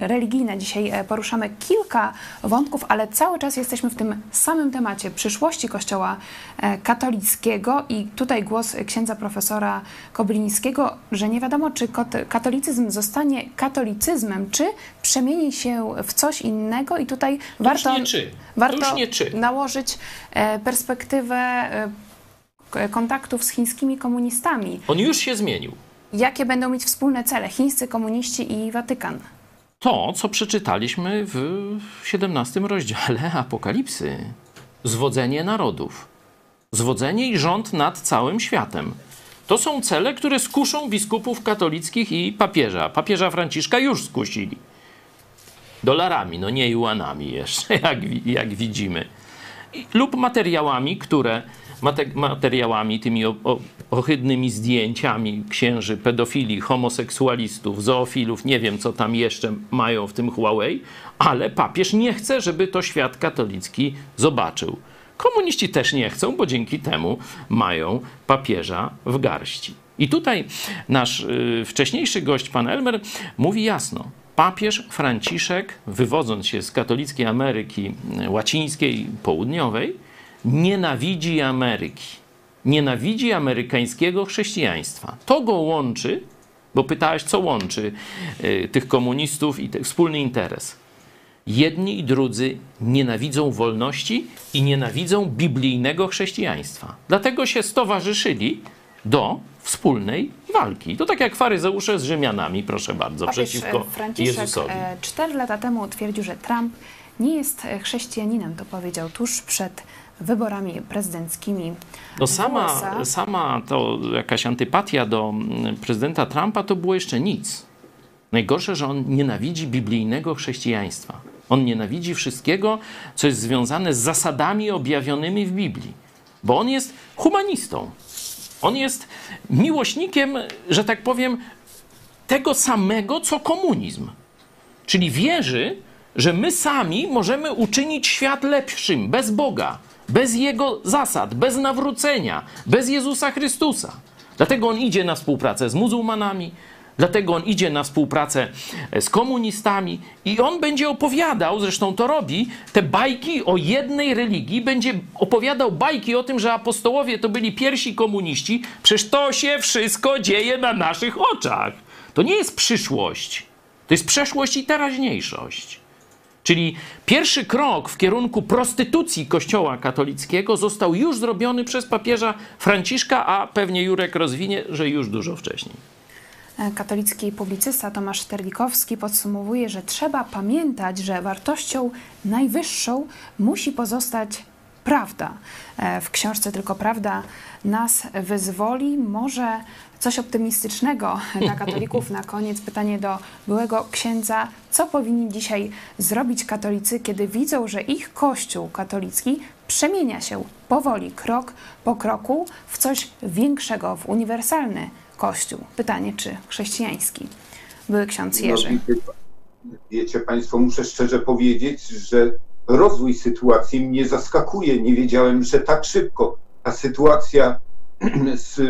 religijna. Dzisiaj e, poruszamy kilka wątków, ale cały czas jesteśmy w tym samym temacie przyszłości Kościoła e, katolickiego i tutaj głos księdza profesora Koblińskiego, że nie wiadomo, czy katolicyzm zostanie katolicyzmem, czy przemieni się w coś innego i tutaj warto, warto nałożyć perspektywę kontaktów z chińskimi komunistami. On już się zmienił. Jakie będą mieć wspólne cele chińscy komuniści i Watykan? To, co przeczytaliśmy w 17 rozdziale Apokalipsy. Zwodzenie narodów. Zwodzenie i rząd nad całym światem. To są cele, które skuszą biskupów katolickich i papieża. Papieża Franciszka już skusili. Dolarami, no nie juanami jeszcze, [LAUGHS] jak, jak widzimy. Lub materiałami, które materiałami, tymi ohydnymi zdjęciami księży, pedofili, homoseksualistów, zoofilów, nie wiem co tam jeszcze mają w tym Huawei, ale papież nie chce, żeby to świat katolicki zobaczył. Komuniści też nie chcą, bo dzięki temu mają papieża w garści. I tutaj nasz y, wcześniejszy gość, pan Elmer, mówi jasno: papież Franciszek, wywodząc się z katolickiej Ameryki Łacińskiej, Południowej, nienawidzi Ameryki. Nienawidzi amerykańskiego chrześcijaństwa. To go łączy, bo pytałeś, co łączy y, tych komunistów i ten wspólny interes. Jedni i drudzy nienawidzą wolności i nienawidzą biblijnego chrześcijaństwa. Dlatego się stowarzyszyli do wspólnej walki. To tak jak faryzeusze z Rzymianami, proszę bardzo, Papież przeciwko Franciszek Jezusowi. e, cztery lata temu twierdził, że Trump nie jest e, chrześcijaninem. To powiedział tuż przed wyborami prezydenckimi. No sama, USA. sama to jakaś antypatia do mm, prezydenta Trumpa to było jeszcze nic. Najgorsze, że on nienawidzi biblijnego chrześcijaństwa. On nienawidzi wszystkiego, co jest związane z zasadami objawionymi w Biblii. Bo on jest humanistą. On jest miłośnikiem, że tak powiem, tego samego, co komunizm. Czyli wierzy, że my sami możemy uczynić świat lepszym bez Boga, bez Jego zasad, bez nawrócenia, bez Jezusa Chrystusa. Dlatego on idzie na współpracę z muzułmanami, dlatego on idzie na współpracę e, z komunistami i on będzie opowiadał, zresztą to robi, te bajki o jednej religii, będzie opowiadał bajki o tym, że apostołowie to byli pierwsi komuniści. Przecież to się wszystko dzieje na naszych oczach. To nie jest przyszłość. To jest przeszłość i teraźniejszość. Czyli pierwszy krok w kierunku prostytucji Kościoła katolickiego został już zrobiony przez papieża Franciszka, a pewnie Jurek rozwinie, że już dużo wcześniej. E, Katolicki publicysta Tomasz Terlikowski podsumowuje, że trzeba pamiętać, że wartością najwyższą musi pozostać prawda. E, W książce Tylko Prawda nas wyzwoli. Może coś optymistycznego dla [LAUGHS] katolików. Na koniec pytanie do byłego księdza. Co powinni dzisiaj zrobić katolicy, kiedy widzą, że ich kościół katolicki przemienia się powoli, krok po kroku w coś większego, w uniwersalny kościół? Pytanie, czy chrześcijański? Były ksiądz Jerzy. No, wiecie, wiecie Państwo, muszę szczerze powiedzieć, że rozwój sytuacji mnie zaskakuje. Nie wiedziałem, że tak szybko ta sytuacja [CLEARS THROAT] z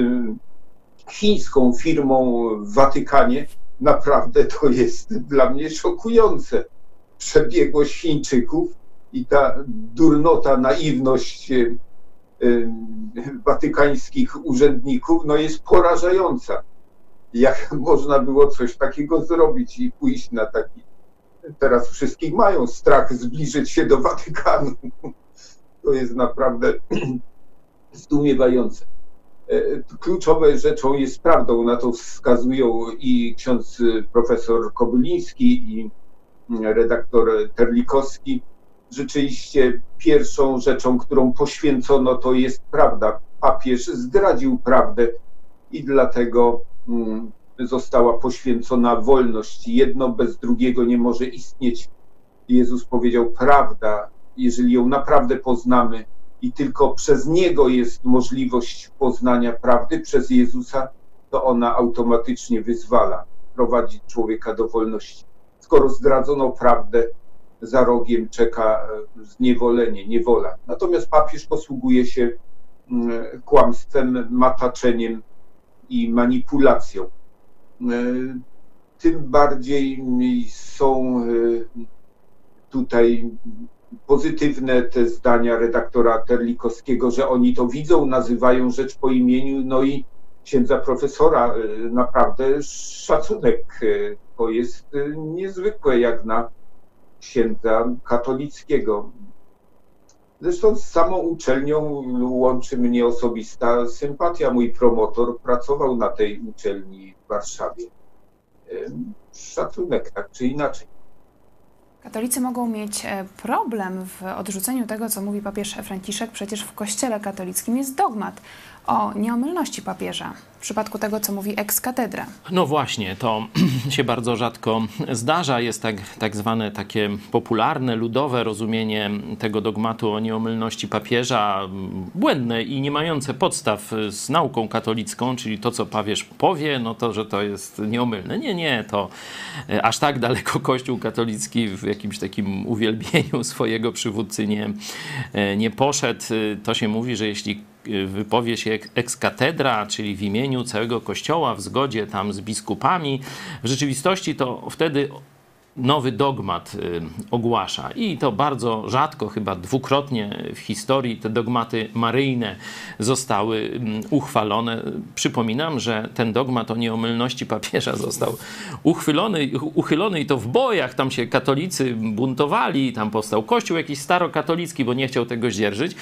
chińską firmą w Watykanie naprawdę to jest dla mnie szokujące. Przebiegłość Chińczyków i ta durnota, naiwność e, e, watykańskich urzędników no jest porażająca. Jak [LAUGHS] można było coś takiego zrobić i pójść na taki. Teraz wszystkich mają strach zbliżyć się do Watykanu. [LAUGHS] To jest naprawdę [CLEARS THROAT] zdumiewające. E, Kluczowe rzeczą jest prawdą, na to wskazują i ksiądz y, profesor Kobyliński i y, redaktor Terlikowski. Rzeczywiście pierwszą rzeczą, którą poświęcono, to jest prawda. Papież zdradził prawdę i dlatego mm, została poświęcona wolność. Jedno bez drugiego nie może istnieć. Jezus powiedział prawda, jeżeli ją naprawdę poznamy, i tylko przez Niego jest możliwość poznania prawdy, przez Jezusa, to ona automatycznie wyzwala, prowadzi człowieka do wolności. Skoro zdradzono prawdę, za rogiem czeka e, zniewolenie, niewola. Natomiast papież posługuje się mm, kłamstwem, mataczeniem i manipulacją. E, Tym bardziej są e, tutaj pozytywne te zdania redaktora Terlikowskiego, że oni to widzą, nazywają rzecz po imieniu, no i księdza profesora, y, naprawdę szacunek. y, To jest y, niezwykłe jak na księdza katolickiego. Zresztą z samą uczelnią łączy mnie osobista sympatia. Mój promotor pracował na tej uczelni w Warszawie. Szacunek, tak czy inaczej. Katolicy mogą mieć e, problem w odrzuceniu tego, co mówi papież Franciszek. Przecież w Kościele katolickim jest dogmat o nieomylności papieża w przypadku tego, co mówi ex cathedra. No właśnie, to [CLEARS THROAT] się bardzo rzadko zdarza. Jest tak, tak zwane takie popularne, ludowe rozumienie tego dogmatu o nieomylności papieża, błędne i nie mające podstaw z nauką katolicką, czyli to, co papież powie, no to, że to jest nieomylne. Nie, nie, to e, aż tak daleko Kościół katolicki w jakimś takim uwielbieniu [LAUGHS] swojego przywódcy nie, e, nie poszedł. To się mówi, że jeśli wypowie się ex cathedra, czyli w imieniu całego kościoła, w zgodzie tam z biskupami. W rzeczywistości to wtedy nowy dogmat y, ogłasza. I to bardzo rzadko, chyba dwukrotnie w historii te dogmaty maryjne zostały mm, uchwalone. Przypominam, że ten dogmat o nieomylności papieża został uchylony, uchylony i to w bojach. Tam się katolicy buntowali, tam powstał kościół jakiś starokatolicki, bo nie chciał tego zdzierżyć.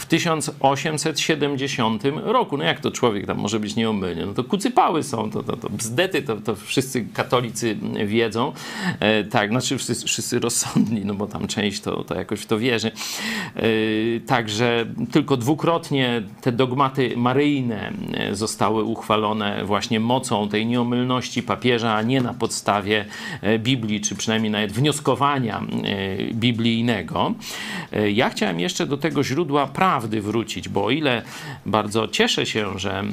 W 1870 roku. No jak to człowiek tam może być nieomylny? No to kucypały są, to, to, to bzdety, to, to wszyscy katolicy wiedzą. Tak, znaczy wszyscy, wszyscy rozsądni, no bo tam część to, to jakoś w to wierzy. E, także tylko dwukrotnie te dogmaty maryjne e, zostały uchwalone właśnie mocą tej nieomylności papieża, a nie na podstawie Biblii, czy przynajmniej nawet wnioskowania biblijnego. Ja chciałem jeszcze do tego źródła prawdy wrócić, bo o ile bardzo cieszę się, że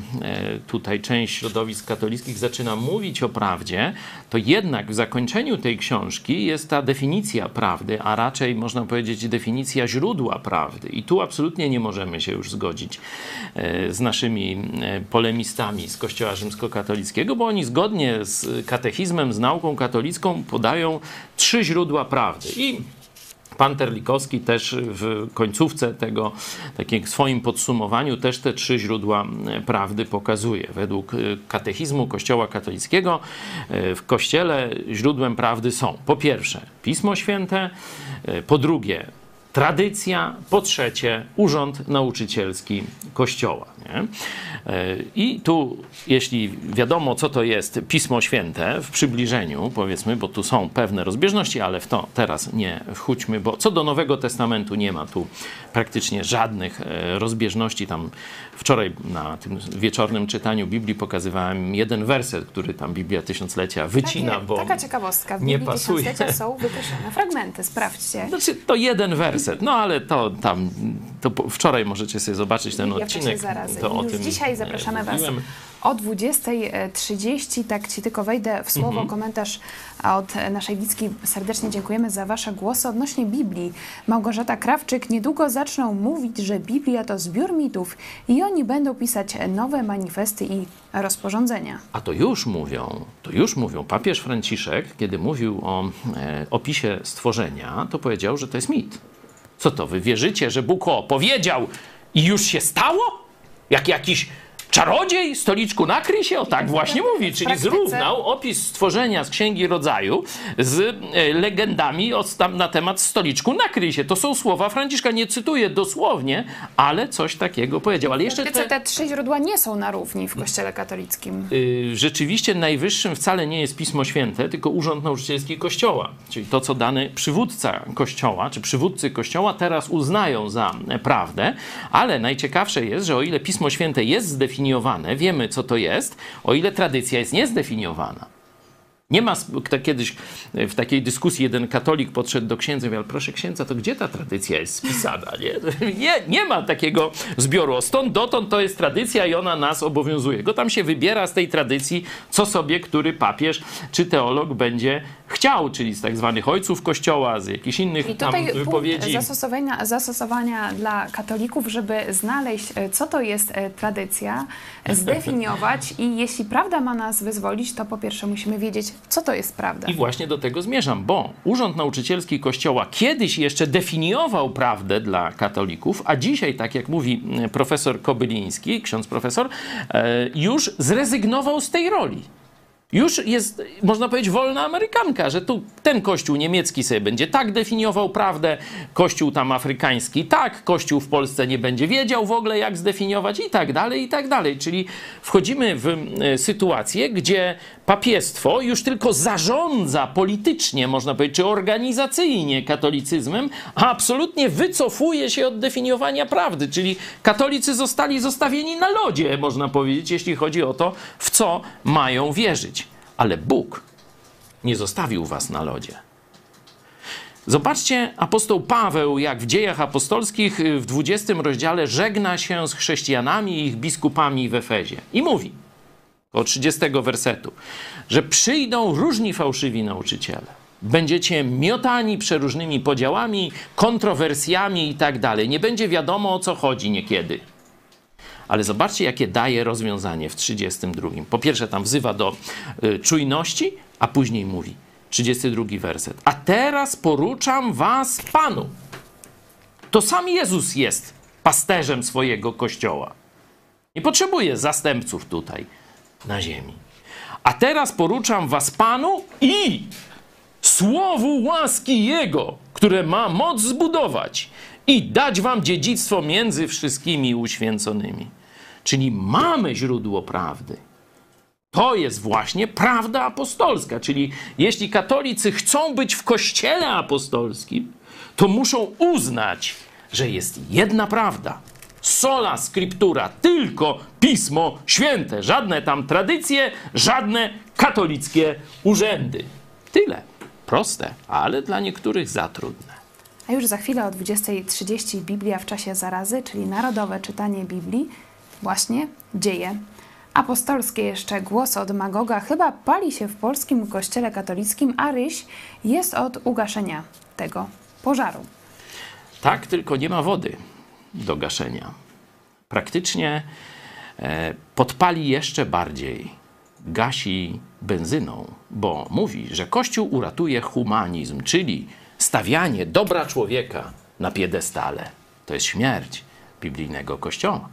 tutaj część środowisk katolickich zaczyna mówić o prawdzie, to jednak w zakończeniu tej książki jest ta definicja prawdy, a raczej można powiedzieć definicja źródła prawdy. I tu absolutnie nie możemy się już zgodzić e, z naszymi e, polemistami z Kościoła rzymskokatolickiego, bo oni zgodnie z katechizmem, z nauką katolicką podają trzy źródła prawdy. I Pan Terlikowski też w końcówce tego, takim swoim podsumowaniu, też te trzy źródła e, prawdy pokazuje. Według e, katechizmu Kościoła katolickiego e, w Kościele źródłem prawdy są po pierwsze Pismo Święte, po drugie tradycja, po trzecie urząd nauczycielski Kościoła. Nie? I tu, jeśli wiadomo, co to jest Pismo Święte w przybliżeniu, powiedzmy, bo tu są pewne rozbieżności, ale w to teraz nie wchódźmy, bo co do Nowego Testamentu nie ma tu praktycznie żadnych e, rozbieżności. Tam wczoraj na tym wieczornym czytaniu Biblii pokazywałem jeden werset, który tam Biblia Tysiąclecia wycina, Takie, bo taka ciekawostka. W nie Biblii pasuje. Tysiąclecia [LAUGHS] są wykreślone fragmenty, sprawdźcie. Znaczy, to jeden werset, no ale to tam, to wczoraj możecie sobie zobaczyć ten Biblia odcinek. To o tym dzisiaj zapraszamy Was o 20.30. Tak Ci tylko wejdę w słowo, Mhm. komentarz od naszej Wicki. Serdecznie dziękujemy za Wasze głosy odnośnie Biblii. Małgorzata Krawczyk niedługo zaczną mówić, że Biblia to zbiór mitów i oni będą pisać nowe manifesty i rozporządzenia. A to już mówią, to już mówią. Papież Franciszek, kiedy mówił o e, opisie stworzenia, to powiedział, że to jest mit. Co to, wy wierzycie, że Bóg o, powiedział i już się stało? Jak jakiś czarodziej stoliczku nakryj się? O tak właśnie mówi, czyli zrównał opis stworzenia z Księgi Rodzaju z e, legendami na temat stoliczku nakryj się. To są słowa Franciszka, nie cytuję dosłownie, ale coś takiego powiedział. Ale jeszcze te- te trzy źródła nie są na równi w Kościele katolickim. Y, rzeczywiście najwyższym wcale nie jest Pismo Święte, tylko Urząd Nauczycielski Kościoła. Czyli to, co dany przywódca Kościoła, czy przywódcy Kościoła teraz uznają za e, prawdę, ale najciekawsze jest, że o ile Pismo Święte jest zdefiniowane, wiemy, co to jest, o ile tradycja jest niezdefiniowana. Nie ma, kiedyś e, w takiej dyskusji jeden katolik podszedł do księdza i mówił, proszę księdza, to gdzie ta tradycja jest spisana? Nie, [LAUGHS] nie, nie ma takiego zbioru. Stąd dotąd to jest tradycja i ona nas obowiązuje. Go tam się wybiera z tej tradycji, co sobie który papież czy teolog będzie chciał, czyli z tak zwanych ojców kościoła, z jakichś innych I tam tutaj wypowiedzi. zastosowania, zastosowania dla katolików, żeby znaleźć, e, co to jest e, tradycja, zdefiniować [LAUGHS] i jeśli prawda ma nas wyzwolić, to po pierwsze musimy wiedzieć, co to jest prawda. I właśnie do tego zmierzam, bo Urząd Nauczycielski Kościoła kiedyś jeszcze definiował prawdę dla katolików, a dzisiaj, tak jak mówi mm, profesor Kobyliński, ksiądz profesor, e, już zrezygnował z tej roli. Już jest, można powiedzieć, wolna Amerykanka, że tu ten kościół niemiecki sobie będzie tak definiował prawdę, kościół tam afrykański tak, kościół w Polsce nie będzie wiedział w ogóle, jak zdefiniować i tak dalej, i tak dalej. Czyli wchodzimy w e, sytuację, gdzie papiestwo już tylko zarządza politycznie, można powiedzieć, czy organizacyjnie katolicyzmem, a absolutnie wycofuje się od definiowania prawdy. Czyli katolicy zostali zostawieni na lodzie, można powiedzieć, jeśli chodzi o to, w co mają wierzyć. Ale Bóg nie zostawił was na lodzie. Zobaczcie, apostoł Paweł, jak w dziejach apostolskich w 20 rozdziale żegna się z chrześcijanami i ich biskupami w Efezie. I mówi, od 30 wersetu, że przyjdą różni fałszywi nauczyciele. Będziecie miotani przeróżnymi podziałami, kontrowersjami i tak dalej. Nie będzie wiadomo o co chodzi niekiedy. Ale zobaczcie, jakie daje rozwiązanie w 32. Po pierwsze, tam wzywa do y, czujności, a później mówi: 32 werset. A teraz poruczam was Panu. To sam Jezus jest pasterzem swojego kościoła. Nie potrzebuje zastępców tutaj na ziemi. A teraz poruczam was Panu i słowu łaski Jego, które ma moc zbudować i dać wam dziedzictwo między wszystkimi uświęconymi. Czyli mamy źródło prawdy. To jest właśnie prawda apostolska. Czyli jeśli katolicy chcą być w kościele apostolskim, to muszą uznać, że jest jedna prawda. Sola scriptura, tylko pismo święte. Żadne tam tradycje, żadne katolickie urzędy. Tyle. Proste, ale dla niektórych za trudne. A już za chwilę o 20.30 Biblia w czasie zarazy, czyli narodowe czytanie Biblii, właśnie dzieje apostolskie jeszcze głos od Magoga chyba pali się w polskim kościele katolickim, a ryś jest od ugaszenia tego pożaru. Tak, tylko nie ma wody do gaszenia. Praktycznie e, podpali jeszcze bardziej. Gasi benzyną, bo mówi, że Kościół uratuje humanizm, czyli stawianie dobra człowieka na piedestale. To jest śmierć biblijnego Kościoła.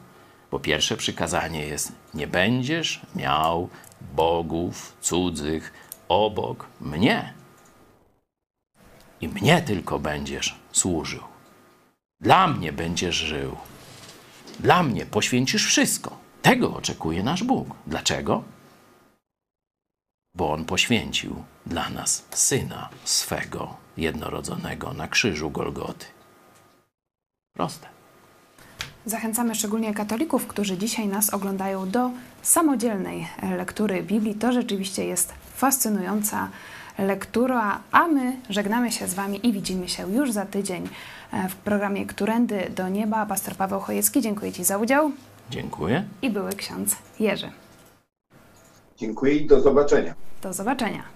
Bo pierwsze przykazanie jest: nie będziesz miał bogów cudzych obok mnie. I mnie tylko będziesz służył. Dla mnie będziesz żył. Dla mnie poświęcisz wszystko. Tego oczekuje nasz Bóg. Dlaczego? Bo On poświęcił dla nas syna swego jednorodzonego na krzyżu Golgoty. Proste. Zachęcamy szczególnie katolików, którzy dzisiaj nas oglądają do samodzielnej lektury Biblii. To rzeczywiście jest fascynująca lektura, a my żegnamy się z Wami i widzimy się już za tydzień w programie Którędy do Nieba. Pastor Paweł Chojecki, dziękuję Ci za udział. Dziękuję. I były ksiądz Jerzy. Dziękuję i do zobaczenia. Do zobaczenia.